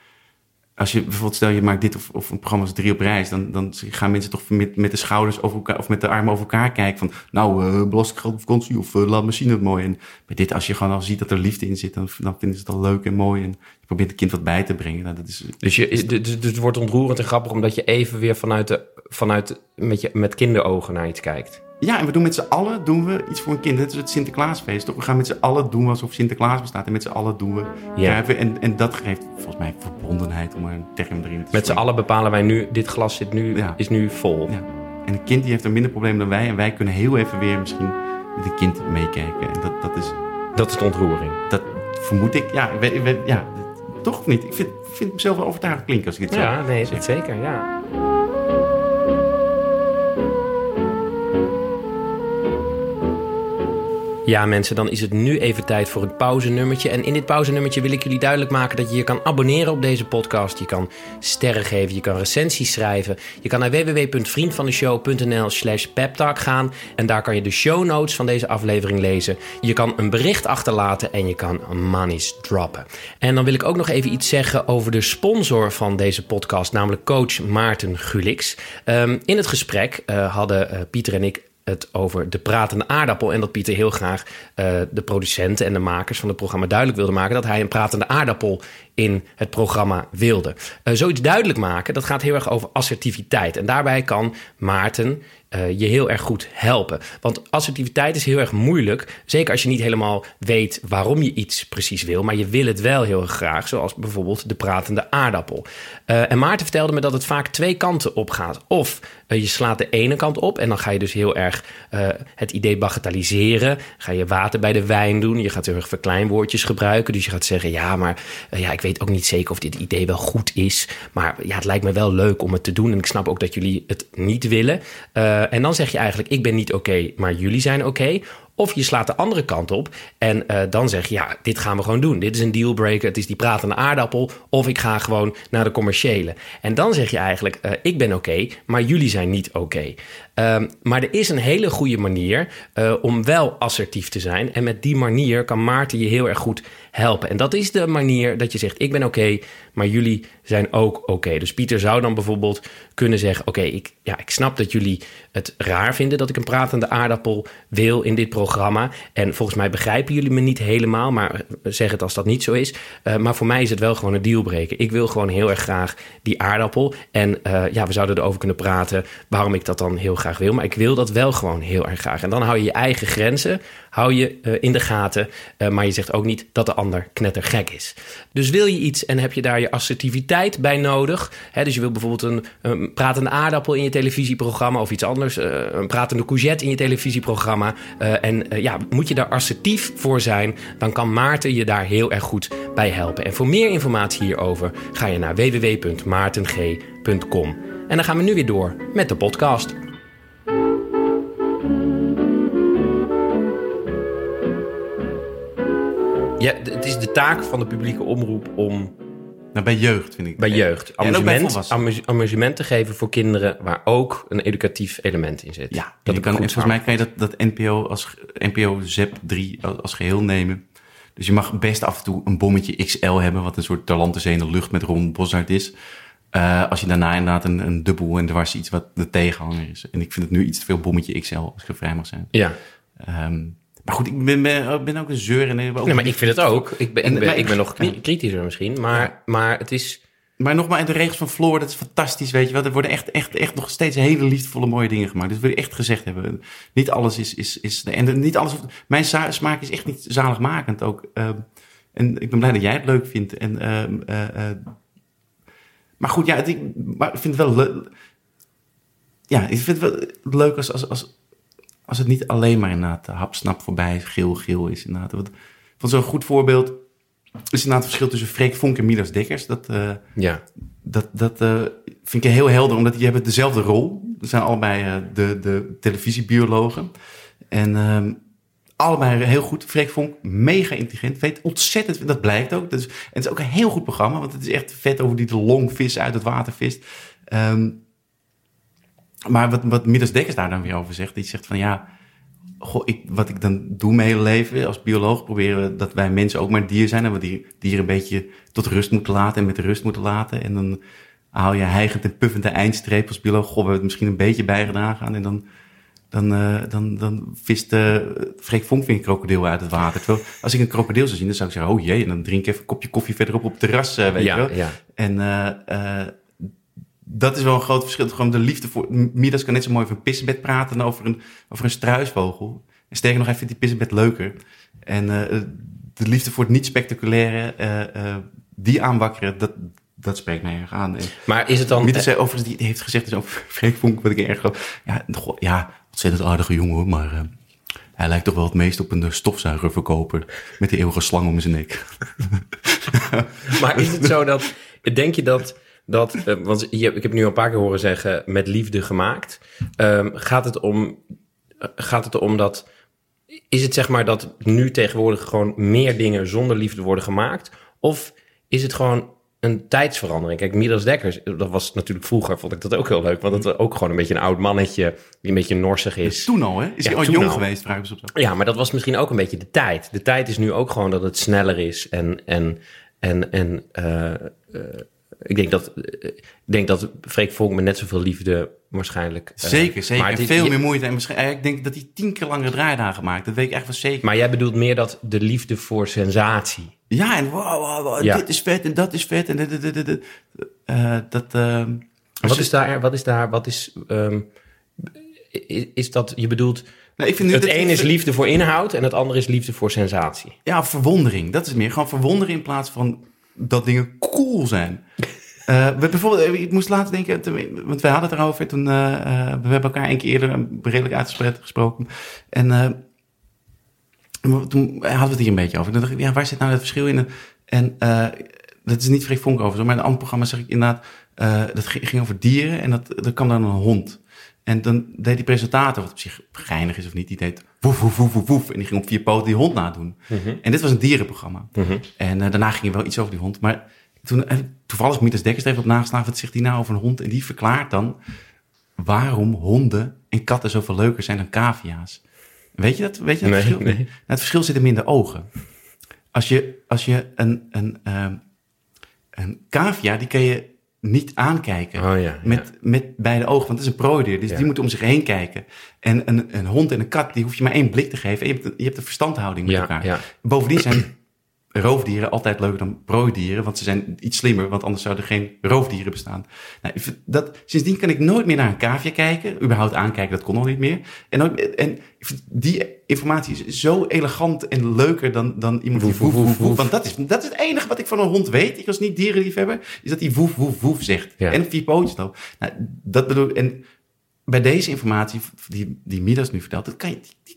Als je bijvoorbeeld, stel je maakt dit of, of een programma drie op reis, dan, dan gaan mensen toch met, met de schouders over elkaar of met de armen over elkaar kijken van, nou, eh belastinggeld op vakantie of eh, laat me zien het mooi. En bij dit, als je gewoon al ziet dat er liefde in zit, dan, dan vinden ze het al leuk en mooi. En je probeert het kind wat bij te brengen. Nou, dat is, Dus, je, dus, dus het wordt ontroerend en grappig omdat je even weer vanuit, de, vanuit met, je, met kinderogen naar iets kijkt. Ja, en we doen met z'n allen doen we iets voor een kind. Het is het Sinterklaasfeest, toch? We gaan met z'n allen doen alsof Sinterklaas bestaat. En met z'n allen doen we. Ja. Ja. en, en dat geeft volgens mij verbondenheid om er een term erin te Met z'n allen bepalen wij nu, dit glas zit nu, Ja. is nu vol. Ja. En een kind die heeft een minder probleem dan wij. En wij kunnen heel even weer misschien met een kind meekijken. En dat, dat is, Dat is de ontroering. dat vermoed ik. Ja, weet- ja toch of niet? Ik vind, vind mezelf wel overtuigend klinken als ik dit zo Ja, nee, zeg. zeker, ja. Ja, mensen, dan is het nu even tijd voor het pauzenummertje. En in dit pauzenummertje wil ik jullie duidelijk maken dat je je kan abonneren op deze podcast. Je kan sterren geven, je kan recensies schrijven. Je kan naar www.vriendvandeshow.nl slash peptalk gaan. En daar kan je de show notes van deze aflevering lezen. Je kan een bericht achterlaten en je kan monies droppen. En dan wil ik ook nog even iets zeggen over de sponsor van deze podcast, namelijk coach Maarten Gulix. Ehm, in het gesprek eh, hadden eh, Pieter en ik het over de pratende aardappel. En dat Pieter heel graag eh, de producenten en de makers van het programma duidelijk wilde maken dat hij een pratende aardappel in het programma wilde. Uh, zoiets duidelijk maken, dat gaat heel erg over assertiviteit. En daarbij kan Maarten uh, je heel erg goed helpen. Want assertiviteit is heel erg moeilijk. Zeker als je niet helemaal weet waarom je iets precies wil. Maar je wil het wel heel graag. Zoals bijvoorbeeld de pratende aardappel. Uh, en Maarten vertelde me dat het vaak twee kanten op gaat. Of je slaat de ene kant op. En dan ga je dus heel erg het idee bagatelliseren. Ga je water bij de wijn doen. Je gaat heel erg verkleinwoordjes gebruiken. Dus je gaat zeggen: ja, maar ja, ik weet ook niet zeker of dit idee wel goed is. Maar ja, het lijkt me wel leuk om het te doen. En ik snap ook dat jullie het niet willen. Uh, en dan zeg je eigenlijk: ik ben niet oké, maar jullie zijn oké. Of je slaat de andere kant op en uh, dan zeg je: ja, dit gaan we gewoon doen. Dit is een dealbreaker. Het is die pratende aardappel. Of ik ga gewoon naar de commerciële. En dan zeg je eigenlijk: uh, ik ben oké, maar jullie zijn niet oké. Um, maar er is een hele goede manier uh, om wel assertief te zijn. En met die manier kan Maarten je heel erg goed helpen. En dat is de manier dat je zegt: ik ben oké, maar jullie zijn ook oké. Dus Pieter zou dan bijvoorbeeld kunnen zeggen: oké, ik, ja, ik snap dat jullie het raar vinden dat ik een pratende aardappel wil in dit programma. En volgens mij begrijpen jullie me niet helemaal, maar zeg het als dat niet zo is. Uh, maar voor mij is het wel gewoon een dealbreaker. Ik wil gewoon heel erg graag die aardappel. En uh, ja, we zouden erover kunnen praten waarom ik dat dan heel graag wil. Maar ik wil dat wel gewoon heel erg graag. En dan hou je je eigen grenzen hou je uh, in de gaten. Uh, maar je zegt ook niet dat de ander knettergek is. Dus wil je iets en heb je daar je assertiviteit bij nodig. Hè, dus je wil bijvoorbeeld een, een, pratende aardappel in je televisieprogramma of iets anders. Uh, een pratende courgette in je televisieprogramma. en ja, moet je daar assertief voor zijn, dan kan Maarten je daar heel erg goed bij helpen. En voor meer informatie hierover ga je naar www.maarteng.com. En dan gaan we nu weer door met de podcast. Ja, het is de taak van de publieke omroep om. Nou, bij jeugd vind ik. Bij jeugd. Amusement, ja, amusement te geven voor kinderen waar ook een educatief element in zit. Ja, dat kan, volgens mij kan je dat, dat NPO als NPO ZEP 3 als geheel nemen. Dus je mag best af en toe een bommetje XL hebben, wat een soort in de lucht met Ron Boshart is. Uh, als je daarna inderdaad een, een dubbel en dwars iets wat de tegenhanger is. En ik vind het nu iets te veel bommetje XL, als ik er vrij mag zijn. Ja. Um, maar goed, ik ben, ben, ben ook een zeur. En ook nee, maar ik vind het ook. Ik ben, ik ben, ik ben nog kritischer misschien. Maar, maar het is... Maar nogmaals, de regels van Floor, dat is fantastisch, weet je wel. Er worden echt, echt, echt nog steeds hele liefdevolle mooie dingen gemaakt. Dus wil je echt gezegd hebben. Niet alles is... is, is en niet alles... Mijn smaak is echt niet zaligmakend ook. Uh, en ik ben blij dat jij het leuk vindt. En, uh, uh, maar goed, ja, het, ik, maar ik vind het wel leuk... Ja, ik vind het wel leuk als, als, als als het niet alleen maar inderdaad hapsnap voorbij, geel, geel is inderdaad. Want, van zo'n goed voorbeeld is inderdaad het verschil tussen Freek Vonk en Midas Dekkers. Dat, uh, ja. dat, dat uh, vind ik heel helder, omdat die hebben dezelfde rol. Dat zijn allebei uh, de, de televisiebiologen. En uh, allebei heel goed. Freek Vonk, mega intelligent, weet ontzettend, dat blijkt ook. Dus, en het is ook een heel goed programma, want het is echt vet over die de longvis uit het water vist. Um, maar wat, wat Midas Dekkers daar dan weer over zegt, die zegt van ja, goh, ik, wat ik dan doe mijn hele leven als bioloog, proberen dat wij mensen ook maar dier zijn en we die dieren een beetje tot rust moeten laten en met rust moeten laten. En dan haal je hijgend en puffend de eindstreep als bioloog. Goh, we hebben het misschien een beetje bijgedragen aan en dan, dan, uh, dan, dan vist uh, Freek Vonk weer een krokodil uit het water. Terwijl als ik een krokodil zou zien, dan zou ik zeggen, oh jee, en dan drink ik even een kopje koffie verderop op het terras, uh, weet ja, je wel. Ja. En dat is wel een groot verschil. Gewoon de liefde voor. Midas kan net zo mooi over een pissebed praten dan over een, over een struisvogel. En sterker nog, hij vindt die pissebed leuker. En uh, de liefde voor het niet spectaculaire, uh, uh, die aanwakkeren, dat, dat spreekt mij erg aan. Maar is het dan... Midas zei overigens, die heeft gezegd, dus over Freek Vonk, wat ik erg geloof. Ja, goh, ja, ontzettend aardige jongen hoor, maar... Hij lijkt toch wel het meest op een stofzuigerverkoper met die eeuwige slang om zijn nek. maar is het zo dat, denk je dat dat, uh, want je, ik heb nu al een paar keer horen zeggen, met liefde gemaakt. Um, gaat, het om, gaat het om dat, is het zeg maar dat nu tegenwoordig gewoon meer dingen zonder liefde worden gemaakt? Of is het gewoon een tijdsverandering? Kijk, Midas Dekkers, dat was natuurlijk vroeger, vond ik dat ook heel leuk. Want dat was ook gewoon een beetje een oud mannetje die een beetje norsig is. Toen al, hè? Is ja, hij al jong al. geweest, trouwens? Op ja, maar dat was misschien ook een beetje de tijd. De tijd is nu ook gewoon dat het sneller is en... en en, en uh, uh, ik denk dat, ik denk dat Freek Vonk met net zoveel liefde waarschijnlijk... Eh, zeker, zeker. Maar en veel je, meer moeite. En misschien, ik denk dat hij tien keer langere draaidagen maakt. Dat weet ik echt wel zeker. Maar jij bedoelt meer dat de liefde voor sensatie... Ja, en wow, wow, wow, Ja. dit is vet en dat is vet. En dit, dit, dit, dit, dit. Eh, dat, ehm, Wat is daar, wat is daar, wat is, ehm, is, is dat, je bedoelt, nou, ik vind nu het een is liefde voor inhoud en het andere is liefde voor sensatie. Ja, verwondering. Dat is meer. Gewoon verwondering in plaats van dat dingen cool zijn. Eh, we, bijvoorbeeld, eh, ik moest laten denken, want wij hadden het erover toen, eh, we hebben elkaar een keer eerder redelijk uitgespreid gesproken. En toen hadden we het hier een beetje over. Toen dacht ik, ja, waar zit nou het verschil in? En dat is niet Freek Vonk over, zo, maar in een ander programma zeg ik inderdaad, dat ging ging over dieren en dat, dat kwam dan een hond. En dan deed die presentator, wat op zich geinig is of niet, die deed woef, woef, woef, woef, woef. En die ging op vier poten die hond nadoen. En dit was een dierenprogramma. En eh, daarna ging er wel iets over die hond. Maar toen, heb ik toevallig Mieters Dekkers er even op nageslagen, wat zegt hij nou over een hond? En die verklaart dan waarom honden en katten zoveel leuker zijn dan cavia's. Weet je dat? Weet je dat Nee, verschil? nee. Nou, het verschil zit hem in de ogen. Als je, als je een, een, ehm, een cavia, die kan je niet aankijken. Oh ja, Met, met beide ogen, want het is een prooidier. Dus Ja. die moet om zich heen kijken. En een, een hond en een kat, die hoef je maar één blik te geven. En je hebt, een- je hebt een verstandhouding met elkaar. Bovendien zijn roofdieren altijd leuker dan prooidieren. Want ze zijn iets slimmer, want anders zouden er geen roofdieren bestaan. Nou, dat, sindsdien kan ik nooit meer naar een cavia kijken. Überhaupt aankijken, dat kon al niet meer. En, die informatie is zo elegant en leuker dan, dan iemand die Woef, woef, woef. Want dat is, dat is het enige wat ik van een hond weet. Ik als niet dierenliefhebber, is dat hij woef, woef, woef zegt. Ja. En op vier pootjes loopt. Nou, dat bedoel ik. En bij deze informatie die, die Midas nu vertelt, dat kan je, die,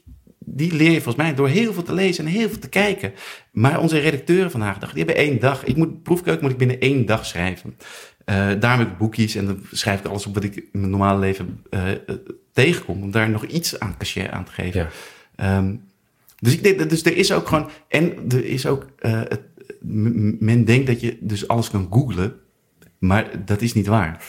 die leer je volgens mij door heel veel te lezen en heel veel te kijken. Maar onze redacteuren vandaag de dag, die hebben één dag. Ik moet, proefkeuken moet ik binnen één dag schrijven. Eh daarom heb ik boekjes en dan schrijf ik alles op wat ik in mijn normale leven eh, eh, tegenkom. Om daar nog iets aan cachet aan te geven. Ja. Ehm, dus ik denk, dat- dus er is ook gewoon, en er is ook, het, m- men denkt dat je dus alles kan googlen, maar dat is niet waar.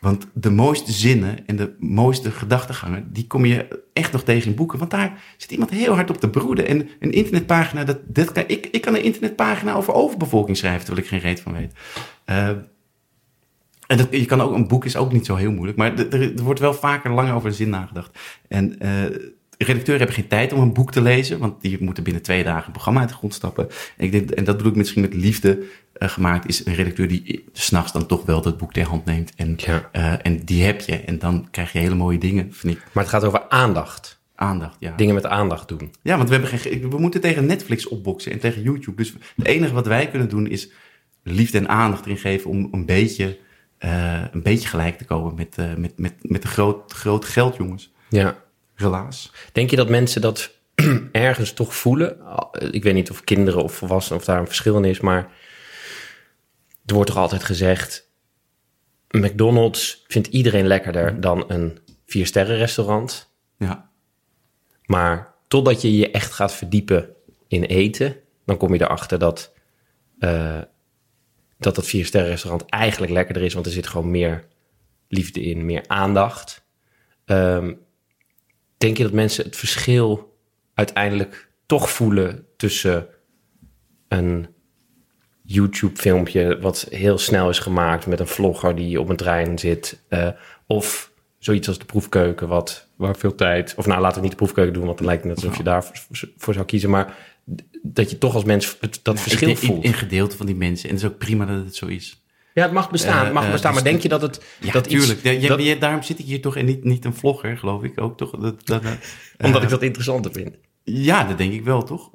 Want de mooiste zinnen en de mooiste gedachtegangen, die kom je echt nog tegen in boeken. Want daar zit iemand heel hard op te broeden. En een internetpagina, dat, kan, ik, ik kan een internetpagina over overbevolking schrijven, terwijl ik geen reet van weet. Eh, en dat, je kan ook, een boek is ook niet zo heel moeilijk, maar er, wordt wel vaker langer over zin nagedacht. En eh redacteuren hebben geen tijd om een boek te lezen, want die moeten binnen twee dagen een programma uit de grond stappen. En, ik denk, en dat bedoel ik misschien met liefde eh, gemaakt, is een redacteur die s'nachts dan toch wel dat boek ter hand neemt. En, Ja. eh, en die heb je. En dan krijg je hele mooie dingen, vind ik. Maar het gaat over aandacht. Aandacht, ja. Dingen met aandacht doen. Ja, want we, hebben geen, we moeten tegen Netflix opboksen en tegen YouTube. Dus het enige wat wij kunnen doen is liefde en aandacht erin geven om een beetje, eh, een beetje gelijk te komen met, met, met, met de groot, groot geld, jongens. Ja. Helaas. Denk je dat mensen dat ergens toch voelen? Ik weet niet of kinderen of volwassenen of daar een verschil in is, maar er wordt toch altijd gezegd: McDonald's vindt iedereen lekkerder dan een vier sterren restaurant. Ja, Maar totdat je je echt gaat verdiepen in eten, dan kom je erachter dat eh, dat dat vier sterren restaurant eigenlijk lekkerder is, want er zit gewoon meer liefde in, meer aandacht. Ehm, denk je dat mensen het verschil uiteindelijk toch voelen tussen een YouTube-filmpje wat heel snel is gemaakt met een vlogger die op een trein zit, eh, of zoiets als de proefkeuken, wat waar veel tijd, of nou laten we niet de proefkeuken doen, want dan lijkt het net alsof je daarvoor voor zou kiezen, maar dat je toch als mens het, dat verschil ik, ik, voelt. in gedeelte van die mensen. En het is ook prima dat het zo is. ja, het mag bestaan, het mag Eh, eh, bestaan, dus maar denk je dat het Ja, dat iets-. Ja, dat- daarom zit ik hier toch en niet, niet een vlogger, geloof ik ook. Toch? Dat, dat, eh, omdat eh, ik dat interessanter vind. Ja, dat denk ik wel, toch?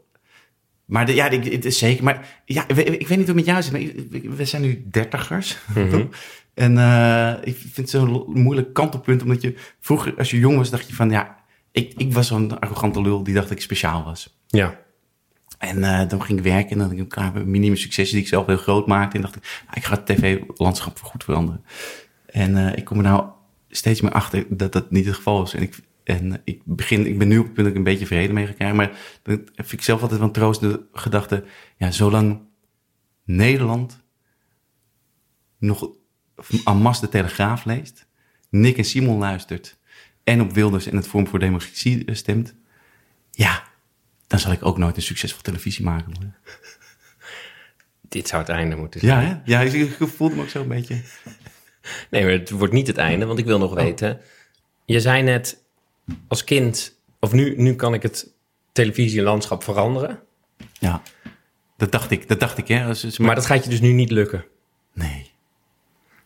Maar de, ja, ik- het is zeker. Maar ja, ik, ik weet niet hoe het met jou zit, maar we zijn nu dertigers. toch? En eh, ik vind het zo'n moeilijk kantelpunt, omdat je vroeger, als je jong was, dacht je van ja, ik, ik was zo'n arrogante lul die dacht dat ik speciaal was. Ja, En eh, dan ging ik werken en dan had ik elkaar minime successen die ik zelf heel groot maakte. En dacht ik, ah, ik ga het tv-landschap voor goed veranderen. En eh, ik kom er nou steeds meer achter dat dat niet het geval is. En ik, en ik, begin, ik ben nu op het punt dat ik een beetje vrede mee ga krijgen. Maar dan vind ik zelf altijd wel een troostende gedachte. Ja, zolang Nederland nog masse de Telegraaf leest, Nick en Simon luistert en op Wilders en het Forum voor Democratie stemt, ja, dan zal ik ook nooit een succesvol televisie maken. Hoor. dit zou het einde moeten zijn. Ja, hè? Ja, ik ik voelde me ook zo een beetje. Nee, maar het wordt niet het einde, want ik wil nog weten. Je zei net als kind, of nu, nu kan ik het televisielandschap veranderen. Ja, Dat dacht ik, dat dacht ik, hè. Als, als- Maar dat gaat je dus nu niet lukken. Nee.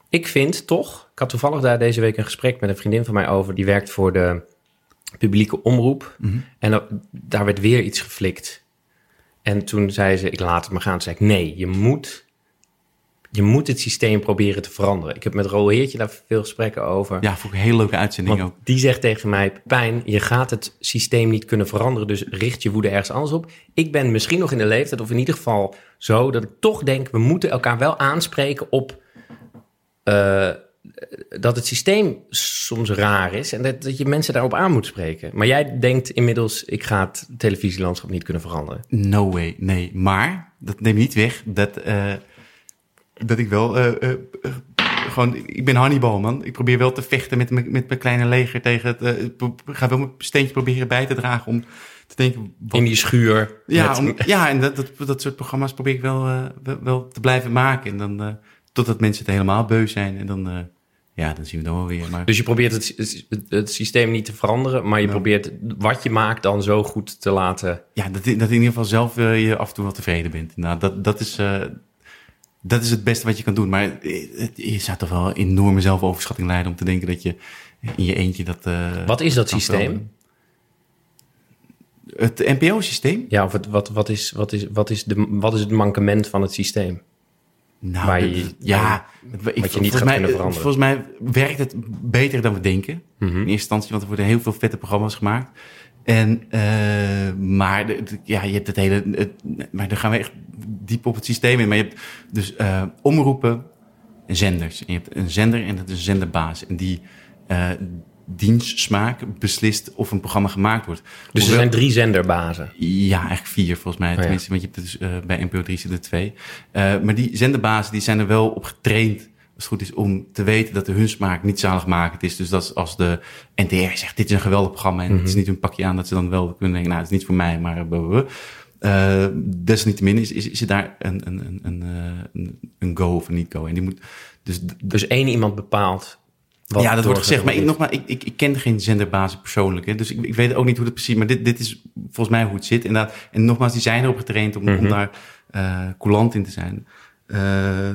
Ik vind toch, ik had toevallig daar deze week een gesprek met een vriendin van mij over, die werkt voor de publieke omroep. En da- daar werd weer iets geflikt. En toen zei ze, ik laat het maar gaan. Toen zei ik, nee, je moet, je moet het systeem proberen te veranderen. Ik heb met Roel Heertje daar veel gesprekken over. Ja, vond ik een hele leuke uitzending ook. die zegt tegen mij, Pijn, je gaat het systeem niet kunnen veranderen, dus richt je woede ergens anders op. Ik ben misschien nog in de leeftijd, of in ieder geval zo, dat ik toch denk, we moeten elkaar wel aanspreken op eh, dat het systeem soms raar is en dat, dat je mensen daarop aan moet spreken. Maar jij denkt inmiddels, ik ga het televisielandschap niet kunnen veranderen. No way, nee. Maar, dat neemt niet weg dat, eh, dat ik wel... eh, eh, eh, gewoon, ik ben Hannibal, man. Ik probeer wel te vechten met, mijn- met mijn kleine leger tegen het... ik ga wel mijn steentje proberen bij te dragen om te denken... wat- In die schuur. ja, met- om, ja, en dat, dat, dat soort programma's probeer ik wel, wel, te blijven maken. En dan, eh, totdat mensen het helemaal beu zijn. En dan, ja, dan zien we dan wel weer. Maar Dus je probeert het, het, het systeem niet te veranderen, maar je probeert wat je maakt dan zo goed te laten ja, dat, dat in ieder geval zelf je af en toe wel tevreden bent. Nou, dat, dat, is, dat is het beste wat je kan doen. Maar eh, het, je zou toch wel een enorme zelfoverschatting leiden om te denken dat je in je eentje dat... eh, Wat is dat systeem? veranderen. Het NPO-systeem? Ja, of het, wat, wat, is, wat, is, wat, is de, wat is het mankement van het systeem? Nou, Waar dat- je- ja, ik- je niet gaat mij, kunnen veranderen. Volgens mij werkt het beter dan we denken. Mhm. In eerste instantie, want er worden heel veel vette programma's gemaakt. En, eh, maar ja, je hebt het hele. Het, maar dan gaan we echt diep op het systeem in. Maar je hebt dus eh, omroepen en zenders. En je hebt een zender en dat is een zenderbaas. En die eh dienstsmaak beslist of een programma gemaakt wordt. Dus er zijn drie zenderbazen. ja, eigenlijk vier volgens mij. ja. Tenminste, want je hebt dus, bij NPO 3 zitten er twee. Eh, maar die zenderbazen die zijn er wel op getraind, als het goed is, om te weten dat de hun smaak niet zaligmakend is. Dus dat als de NTR zegt, dit is een geweldig programma en het is niet hun pakje aan, dat ze dan wel kunnen denken, nou, het is niet voor mij, maar... Uh, uh, desalniettemin is, is, is er daar een, een, een, een, eh, een, go of een niet-go. En die moet... Dus, Dus één iemand bepaalt. Wat ja, dat wordt gezegd. Maar ik, nogmaals, ik, ik, ik ken geen zenderbazen persoonlijk. Hè, dus ik, ik weet ook niet hoe dat precies... Maar dit, dit is volgens mij hoe het zit. Inderdaad. En nogmaals, die zijn erop getraind om, om daar eh coulant in te zijn. Eh,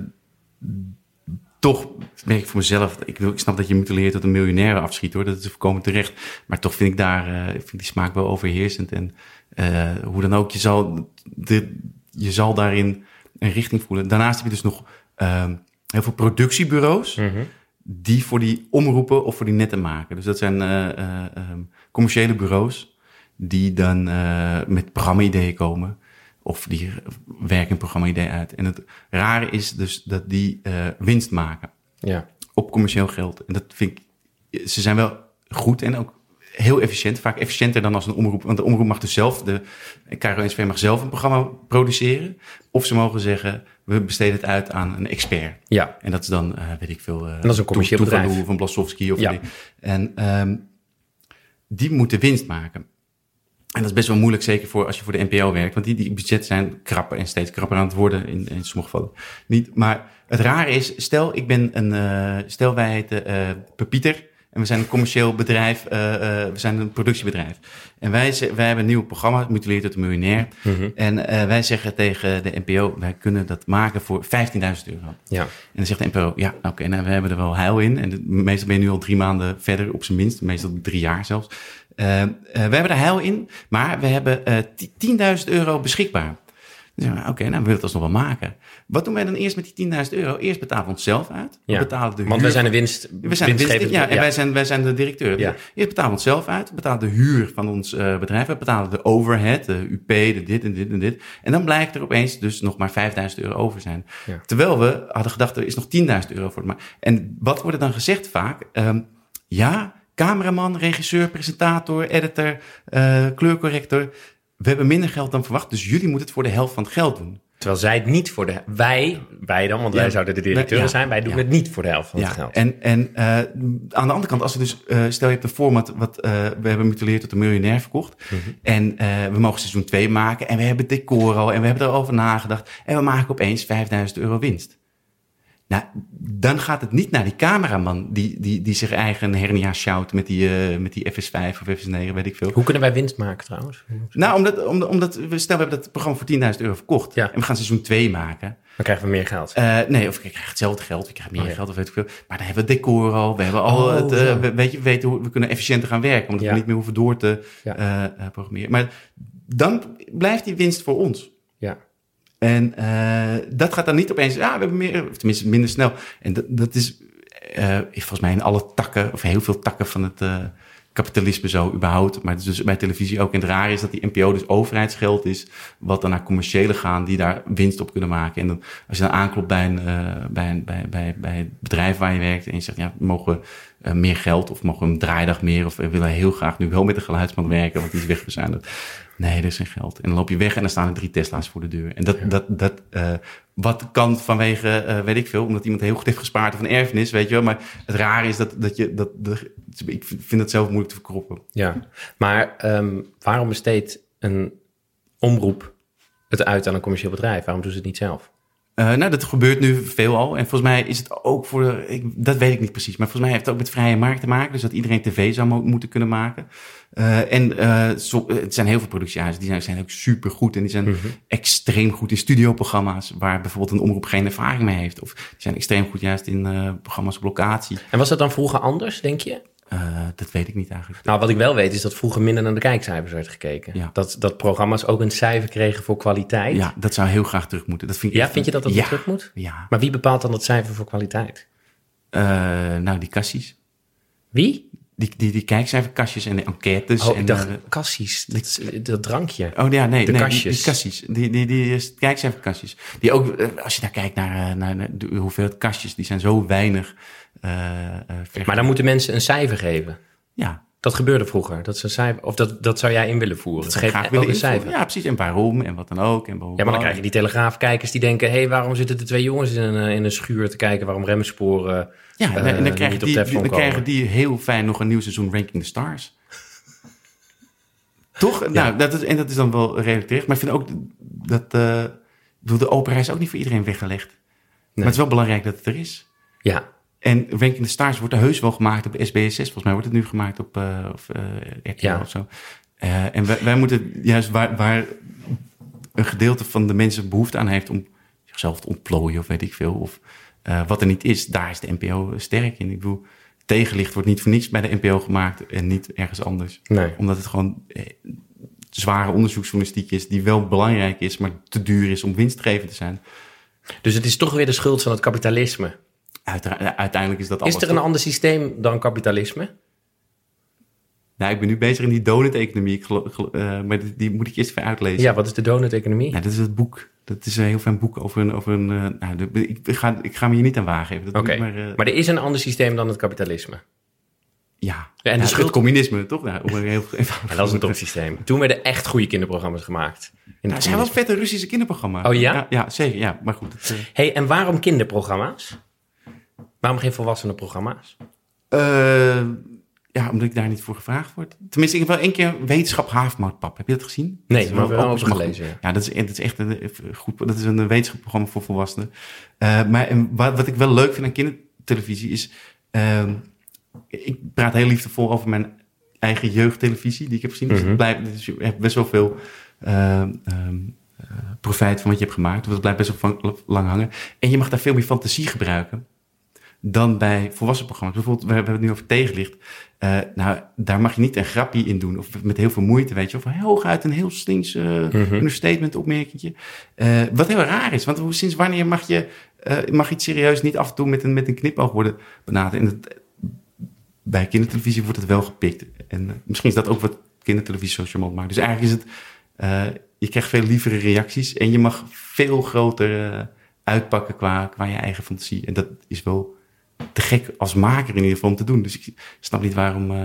toch merk ik voor mezelf... Ik, wil- ik snap dat je mutileert tot een miljonair afschiet, hoor. Dat is voorkomen terecht. Maar toch vind ik daar... eh, ik vind die smaak wel overheersend. En eh, hoe dan ook, je zal, de, je zal daarin een richting voelen. Daarnaast heb je dus nog ehm, heel veel productiebureaus Mhm. die voor die omroepen of voor die netten maken. Dus dat zijn eh, eh, ehm, commerciële bureaus die dan eh, met programma-ideeën komen. Of die werken een programma-idee uit. En het rare is dus dat die eh, winst maken Ja. op commercieel geld. En dat vind ik, ze zijn wel goed en ook heel efficiënt. Vaak efficiënter dan als een omroep. Want de omroep mag dus zelf, de KRO-NSV mag zelf een programma produceren. Of ze mogen zeggen, we besteden het uit aan een expert. ja. En dat is dan, eh, weet ik veel... eh dat is een commercieel bedrijf. Van Blasowski. Of Ja. die. En ehm, die moeten winst maken. En dat is best wel moeilijk, zeker voor als je voor de NPO werkt. Want die, die budgetten zijn krapper en steeds krapper aan het worden. In, in sommige gevallen niet. Maar het rare is, stel ik ben een... eh, stel wij heten eh Pepieter. En we zijn een commercieel bedrijf. eh, we zijn een productiebedrijf. En wij, wij hebben een nieuw programma, Mutileerd tot de Miljonair. Mhm. En wij zeggen tegen de NPO, wij kunnen dat maken voor 15.000 euro. ja. En dan zegt de NPO, ja, oké, nou, we hebben er wel heil in. En de- meestal ben je nu al drie maanden verder, op zijn minst. Meestal drie jaar zelfs. Eh, eh, we hebben er heil in, maar we hebben eh, ti- 10.000 euro beschikbaar. We, Oké, nou, we willen het alsnog wel maken. Wat doen wij dan eerst met die 10.000 euro? Eerst betalen we onszelf uit. We Ja. betalen de Want huur wij zijn de winst. we zijn de winst, ja, en Wij, zijn, wij zijn de directeur. Ja. Eerst betalen we het zelf uit. We betalen de huur van ons eh, bedrijf. We betalen de overhead, de UP, de dit en dit en dit. En dan blijkt er opeens dus nog maar 5000 euro over zijn. Ja. Terwijl we hadden gedacht, er is nog 10.000 euro voor. Maar, en wat wordt er dan gezegd vaak? Ehm, ja, cameraman, regisseur, presentator, editor, eh, kleurcorrector. We hebben minder geld dan verwacht, dus jullie moeten het voor de helft van het geld doen. Terwijl zij het niet voor de... Wij, wij dan, want Ja. wij zouden de directeuren Ja. zijn. Wij doen Ja. het niet voor de helft van het geld. En, en uh, aan de andere kant, als we dus, uh, stel je hebt een format wat uh, we hebben mutileerd tot een miljonair verkocht. Mhm. En we mogen seizoen 2 maken en we hebben decor al en we hebben erover nagedacht. En we maken opeens 5000 euro winst. Nou, dan gaat het niet naar die cameraman die, die, die zich eigen hernia sjouwt met die, uh, met die FS5 of FS9, weet ik veel. Hoe kunnen wij winst maken trouwens? Nou, omdat, omdat, omdat we, stel we hebben dat programma voor 10.000 euro verkocht Ja. en we gaan seizoen 2 maken. Dan krijgen we meer geld. Uh, nee, of ik krijg hetzelfde geld, ik krijg meer Oh, ja. geld of weet ik veel. Maar dan hebben we het decor al, we hebben al Oh, het, uh, ja. we, weet je, we weten hoe we kunnen efficiënter gaan werken, omdat we niet meer hoeven door te programmeren. Maar dan blijft die winst voor ons. En uh, dat gaat dan niet opeens, ja, we hebben meer, of tenminste minder snel. En dat, dat is uh, volgens mij in alle takken, of heel veel takken van het uh, kapitalisme zo überhaupt. Maar dus bij televisie ook. En het raar is dat die NPO dus overheidsgeld is, wat dan naar commerciële gaan, die daar winst op kunnen maken. En dan, als je dan aanklopt bij, een, bij, een, bij, bij, bij het bedrijf waar je werkt en je zegt, ja, we mogen uh, meer geld of mogen we een draaidag meer of we willen heel graag nu wel met de geluidsman werken, want die is wegbezuinigd. Nee, er is geen geld. En dan loop je weg en dan staan er drie Tesla's voor de deur. En dat, ja. dat, dat uh, wat kan vanwege, uh, weet ik veel, omdat iemand heel goed heeft gespaard of een erfenis, weet je wel. Maar het rare is dat, dat je, dat, dat, ik vind het zelf moeilijk te verkroppen. Ja, maar um, waarom besteedt een omroep het uit aan een commercieel bedrijf? Waarom doen ze het niet zelf? Uh, nou, dat gebeurt nu veel al. En volgens mij is het ook voor de, ik, dat weet ik niet precies. Maar volgens mij heeft het ook met vrije markt te maken. Dus dat iedereen tv zou mo moeten kunnen maken. Uh, en uh, zo, het zijn heel veel productiehuizen. Die zijn, zijn ook super goed. En die zijn -hmm. extreem goed in studioprogramma's. Waar bijvoorbeeld een omroep geen ervaring mee heeft. Of die zijn extreem goed juist in programma's op locatie. En was dat dan vroeger anders, denk je? Uh, dat weet ik niet eigenlijk. Nou, wat ik wel weet is dat vroeger minder naar de kijkcijfers werd gekeken. Ja. Dat, dat programma's ook een cijfer kregen voor kwaliteit. Ja, dat zou heel graag terug moeten. Dat vind ik ja, echt... vind je dat dat ja. terug moet? Ja. Maar wie bepaalt dan dat cijfer voor kwaliteit? Uh, nou, die kassies. Wie? Die, die, die kijkcijferkastjes en de enquêtes. Oh, en ik dacht uh, kassies, dat, dat, drankje. Oh ja, nee, de nee kastjes. Die, die kassies. Die, die, die, die kijkcijferkastjes. Die ook, als je daar kijkt naar, naar, naar de hoeveelheid kastjes, die zijn zo weinig. Uh, maar dan moeten mensen een cijfer geven. Ja. Dat gebeurde vroeger. Dat is een cijfer, of dat, dat zou jij in willen voeren. Dat Geef graag een cijfer. Ja, precies. En waarom en wat dan ook. En ja, maar dan krijg je die telegraafkijkers die denken... hé, hey, waarom zitten de twee jongens in een, in een schuur te kijken... waarom remsporen Ja, en, en dan, krijgen die, dan krijgen die heel fijn nog een nieuw seizoen Ranking the Stars. Toch? Ja. Nou, dat is, en dat is dan wel redelijk terecht. Maar ik vind ook dat... Uh, de opera is ook niet voor iedereen weggelegd. Nee. Maar het is wel belangrijk dat het er is. Ja, en Ranking the Stars wordt er heus wel gemaakt op SBS6. Volgens mij wordt het nu gemaakt op uh, of, uh, RTL ja. of zo. Uh, en wij, wij, moeten juist waar, waar, een gedeelte van de mensen behoefte aan heeft om zichzelf te ontplooien of weet ik veel. Of wat er niet is, daar is de NPO sterk in. Ik bedoel, tegenlicht wordt niet voor niets bij de NPO gemaakt en niet ergens anders. Nee. Omdat het gewoon eh, zware onderzoeksjournalistiek is die wel belangrijk is, maar te duur is om winstgevend te zijn. Dus het is toch weer de schuld van het kapitalisme. Uiteindelijk is dat alles. Is er een ander systeem dan kapitalisme? Nou, ik ben nu bezig in die donut-economie, uh, maar die, die, moet ik eerst even uitlezen. Ja, wat is de donut-economie? Nou, dat is het boek. Dat is een heel fijn boek over een... Over een uh, nou, de, ik, ga, ik ga me hier niet aan wagen. Oké, okay. maar, uh, maar er is een ander systeem dan het kapitalisme? Ja, en nou, de schuld... het communisme, toch? Nou, om heel ja, dat is een topsysteem. Toen werden echt goede kinderprogramma's gemaakt. Nou, er zijn wel vette Russische kinderprogramma's. Oh ja? Ja, ja zeker. Ja, maar goed. Het, hey, en waarom kinderprogramma's? Waarom geen volwassenenprogramma's? Uh, ja, omdat ik daar niet voor gevraagd word. Tenminste, ik heb wel één keer wetenschap haafmoutpap. Heb je dat gezien? Nee, dat maar wel over gelezen. Ja. ja, dat, is, dat is echt een, goed. Dat is een wetenschapprogramma voor volwassenen. Uh, maar en wat, wat ik wel leuk vind aan kindertelevisie is... Uh, ik praat heel liefdevol over mijn eigen jeugdtelevisie die ik heb gezien. Dus, Mhm. het blijft, dus je hebt best wel veel uh, um, profijt van wat je hebt gemaakt. Dus het blijft best wel van, lang hangen. En je mag daar veel meer fantasie gebruiken dan bij volwassen programma's. Bijvoorbeeld, we hebben het nu over tegenlicht. Uh, nou, daar mag je niet een grapje in doen. Of met heel veel moeite, weet je. Of hooguit een heel slinks uh, Mhm. mm-hmm. understatement opmerkingje. Uh, wat heel raar is. Want sinds wanneer mag je mag iets serieus niet af en toe met een, met een knipoog worden benaderd? En bij kindertelevisie wordt het wel gepikt. En misschien is dat ook wat kindertelevisie zo charmant maakt. Dus eigenlijk is het... je krijgt veel lievere reacties. En je mag veel groter uitpakken qua, qua je eigen fantasie. En dat is wel te gek als maker in ieder geval om te doen. Dus ik snap niet waarom... Uh,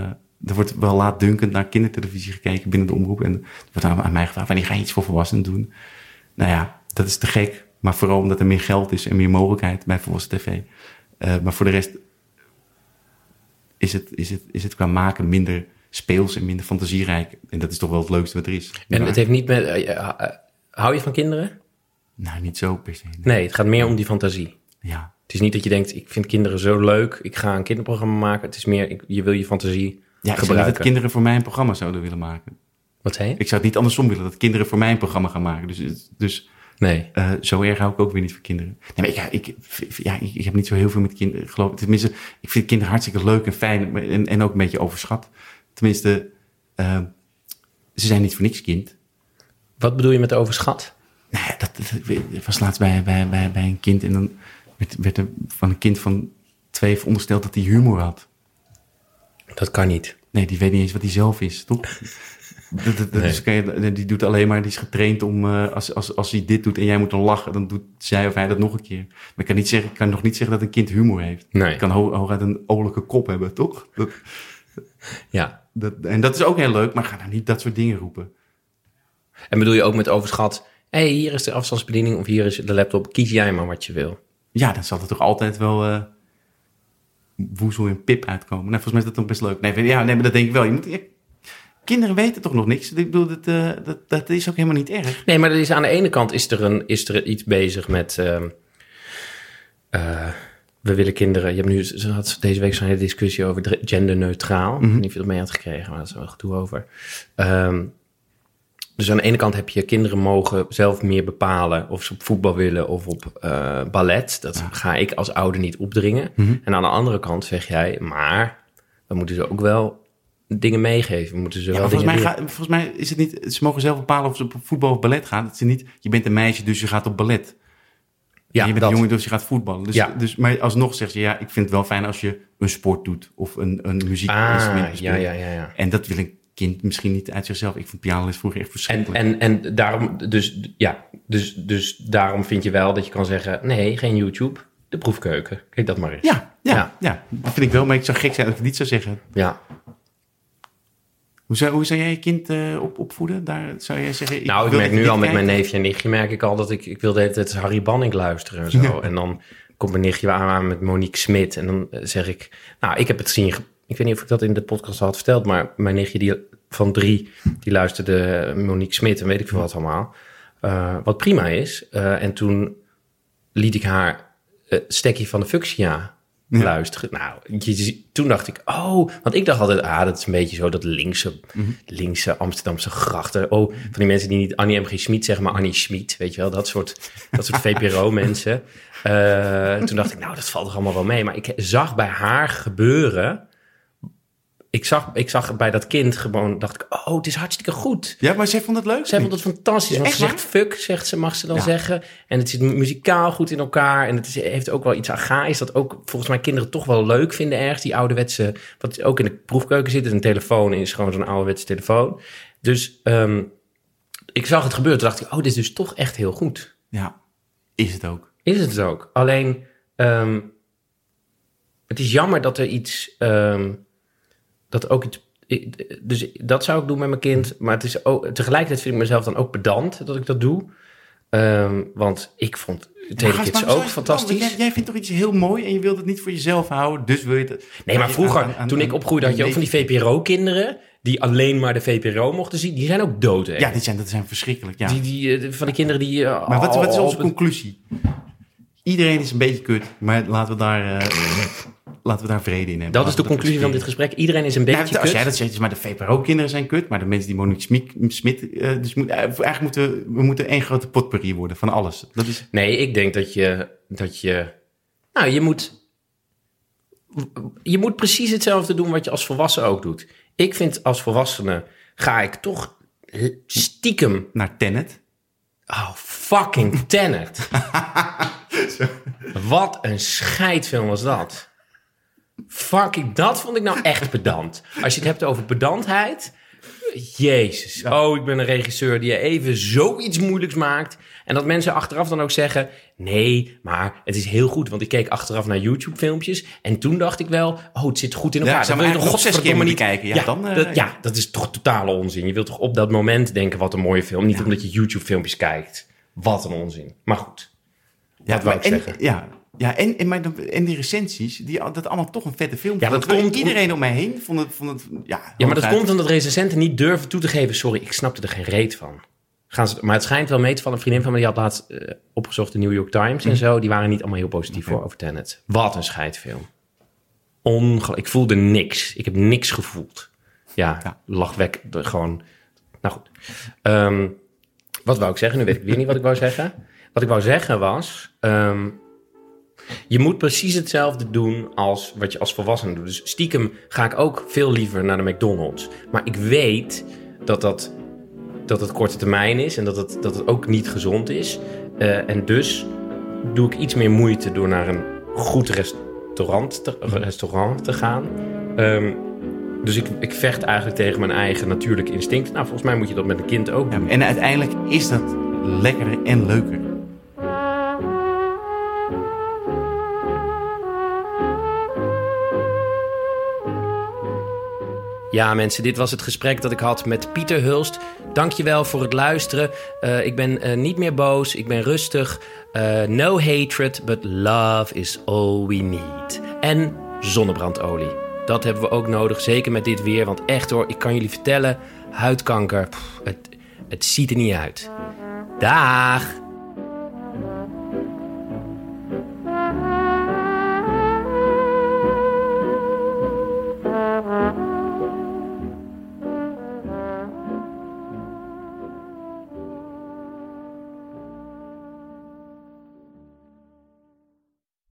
er wordt wel laatdunkend naar kindertelevisie gekeken binnen de omroep. En er wordt aan mij gevraagd, wanneer ga je iets voor volwassenen doen? Nou ja, dat is te gek. Maar vooral omdat er meer geld is en meer mogelijkheid bij volwassen tv. Uh, maar voor de rest is het, is, het, is het qua maken minder speels en minder fantasierijk. En dat is toch wel het leukste wat er is. En het heeft niet met... Uh, hou je van kinderen? Nou, niet zo per se. Nee, het gaat meer om die fantasie. Ja. Het is niet dat je denkt, ik vind kinderen zo leuk, ik ga een kinderprogramma maken. Het is meer, ik, je wil je fantasie Ja, ik zou niet gebruiken. dat kinderen voor mij een programma zouden willen maken. Wat zei je? Ik zou het niet andersom willen, dat kinderen voor mij een programma gaan maken. Dus, dus Nee. eh, zo erg hou ik ook weer niet van kinderen. Nee, maar ik, ja, ik, ja, ik, ik heb niet zo heel veel met kinderen, geloof ik. Tenminste, ik vind kinderen hartstikke leuk en fijn en, en ook een beetje overschat. Tenminste, eh, ze zijn niet voor niks kind. Wat bedoel je met overschat? Nou ja, dat, dat, was laatst bij, bij, bij, bij een kind en dan werd, werd er van een kind van twee verondersteld dat hij humor had. Dat kan niet. Nee, die weet niet eens wat hij zelf is, toch? Dat, dat, Nee. die doet alleen maar, die is getraind om, eh, als, als, als hij dit doet en jij moet dan lachen, dan doet zij of hij dat nog een keer. Maar ik kan, niet zeggen, ik kan nog niet zeggen dat een kind humor heeft. Nee. Ik kan ho- hooguit een olijke kop hebben, toch? Dat, Ja. dat, en dat is ook heel leuk, maar ga nou niet dat soort dingen roepen. En bedoel je ook met overschat, hé, hey, hier is de afstandsbediening of hier is de laptop, kies jij maar wat je wil. Ja, dan zal er toch altijd wel eh woezel en pip uitkomen. Nou, volgens mij is dat toch best leuk. Nee, ja, nee maar dat denk ik wel. Je moet, ja, kinderen weten toch nog niks? Ik bedoel, dat, eh, dat, dat is ook helemaal niet erg. Nee, maar er is, aan de ene kant is er, een, is er iets bezig met... eh, we willen kinderen... Je hebt nu ze had deze week zo'n hele discussie over genderneutraal. Ik weet niet of je dat mee had gekregen, maar dat is wel gedoe over. Ehm, dus aan de ene kant heb je kinderen mogen zelf meer bepalen... of ze op voetbal willen of op eh, ballet. Dat ga ik als ouder niet opdringen. En aan de andere kant zeg jij... maar we moeten ze ook wel dingen meegeven. We moeten ze Ja, wel volgens, mij ga, volgens mij is het niet... Ze mogen zelf bepalen of ze op voetbal of ballet gaan. Het is niet, je bent een meisje, dus je gaat op ballet. Ja, en je bent dat. een jongen, dus je gaat voetballen. Dus, Ja. dus, maar alsnog zegt ze, ja, ik vind het wel fijn als je een sport doet. Of een, een muziekinstrument Ah, ja, ja, ja, ja. En dat wil een kind misschien niet uit zichzelf. Ik vond pianoles vroeger echt En, verschrikkelijk. en, en daarom, dus, ja, dus, dus daarom vind je wel dat je kan zeggen: nee, geen YouTube, de proefkeuken. Kijk dat maar eens. ja, ja, Ja. ja, dat vind ik wel. Maar ik zou gek zijn als ik het niet zou zeggen. Ja. Hoe zou, hoe zou jij je kind eh, op, opvoeden? Daar zou jij zeggen... Nou, ik merk dat nu al met mijn neefje en nichtje, merk ik al dat ik, ik wil de hele tijd Harry Banning luisteren en zo. En dan komt mijn nichtje aan aan met Monique Smit. En dan eh, zeg ik, nou, ik heb het zien. Ik weet niet of ik dat in de podcast al had verteld, maar mijn nichtje die, van drie, die luisterde Monique Smit en weet ik veel wat allemaal. Eh, wat prima is. Eh, en toen liet ik haar eh stekje van de Fuchsia Ja. luisteren. Nou, je, toen dacht ik, oh, want ik dacht altijd, ah, dat is een beetje zo dat linkse, Mhm. linkse Amsterdamse grachten. Oh, van die mensen die niet Annie M. G. Schmid zeggen, maar Annie Schmid, weet je wel, dat soort, dat soort VPRO-mensen. Eh, toen dacht ik, nou, dat valt er allemaal wel mee. Maar ik zag bij haar gebeuren, ik zag, ik zag bij dat kind gewoon, dacht ik, oh, het is hartstikke goed. Ja, maar zij vond het leuk? Zij vond het fantastisch. Want Echt ze zegt fuck, zegt ze, mag ze dan Ja. zeggen. En het zit muzikaal goed in elkaar. En het is, heeft ook wel iets archaïs dat ook volgens mij kinderen toch wel leuk vinden ergens. Die ouderwetse, wat ook in de proefkeuken zit. is Een telefoon is gewoon zo'n ouderwetse telefoon. Dus ehm, ik zag het gebeuren. Toen dacht ik, oh, dit is dus toch echt heel goed. Ja, is het ook. Is het ook. Alleen, ehm, het is jammer dat er iets, ehm, dat ook iets, ik- dus dat zou ik doen met mijn kind. Maar het is ook, tegelijkertijd vind ik mezelf dan ook pedant dat ik dat doe. Ehm, want ik vond Telekids ook fantastisch. Jij, jij vindt toch iets heel mooi en je wilt het niet voor jezelf houden, dus wil je het... Nee, maar vroeger, aan- aan- toen ik opgroeide, had je ook van die VPRO-kinderen... die alleen maar de VPRO mochten zien. Die zijn ook dood, hè? Ja, die zijn, dat zijn verschrikkelijk, ja. Die, die, eh, van die kinderen die... eh, maar wat, wat is onze conclusie? Iedereen is een beetje kut, maar laten we daar, eh, laten we daar vrede in hebben. Dat is de conclusie van dit gesprek. Iedereen is een beetje Nou, als kut. jij dat zegt, is maar de VPRO-kinderen zijn kut, maar de mensen die Monique Smit, Smit eh, dus moet, eh, eigenlijk moeten we- we moeten één grote potpourri worden van alles. Dat is, Nee, ik denk dat je, dat je. Nou, je moet. Je moet precies hetzelfde doen wat je als volwassen ook doet. Ik vind als volwassene ga ik toch stiekem. naar Tenet. Oh, fucking Tenet. Wat een scheidfilm was dat. Fucking, dat vond ik nou echt pedant. Als je het hebt over pedantheid. Jezus. Oh, ik ben een regisseur die even zoiets moeilijks maakt. En dat mensen achteraf dan ook zeggen... Nee, maar het is heel goed. Want ik keek achteraf naar YouTube-filmpjes. En toen dacht ik wel... Oh, het zit goed in elkaar. Ja, Dan wil je maar nog zes keer moeten niet kijken. Ja, dan, eh, dat, ja, dat is toch totale onzin. Je wilt toch op dat moment denken... Wat een mooie film. Niet omdat je YouTube-filmpjes kijkt. Wat een onzin. Maar goed. Ja, Dat wou maar ik en, zeggen. Ja, ja en, en, maar en die recensies, die, dat allemaal toch een vette film. Ja, dat komt- Iedereen om mij heen vond het... Vond het ja, Ja, maar dat komt omdat recensenten niet durven toe te geven... Sorry, ik snapte er geen reet van. gaan ze, maar het schijnt wel mee te vallen. Een vriendin van me die had laatst eh, opgezocht de New York Times en zo. Die waren niet allemaal heel positief voor over Tenet. Wat een scheidfilm. Ongelooflijk. Ik voelde niks. Ik heb niks gevoeld. Ja, Ja. lachwek. de- Gewoon. Nou goed. Ehm, wat wou ik zeggen? Nu weet ik weer niet wat ik wou zeggen. Wat ik wou zeggen was. ehm, je moet precies hetzelfde doen als wat je als volwassene doet. Dus stiekem ga ik ook veel liever naar de McDonald's. Maar ik weet dat dat, dat het korte termijn is en dat het, dat het ook niet gezond is. Eh, en dus doe ik iets meer moeite door naar een goed restaurant te, restaurant te gaan. Ehm, dus ik, ik vecht eigenlijk tegen mijn eigen natuurlijke instinct. Nou, volgens mij moet je dat met een kind ook Ja, doen. en uiteindelijk is dat lekkerder en leuker. Ja, mensen, dit was het gesprek dat ik had met Pieter Hulst. Dankjewel voor het luisteren. Eh, ik ben eh, niet meer boos, ik ben rustig. Eh, no hatred, but love is all we need. En zonnebrandolie. Dat hebben we ook nodig, zeker met dit weer. Want echt hoor, ik kan jullie vertellen, huidkanker, het, het ziet er niet uit. Daag!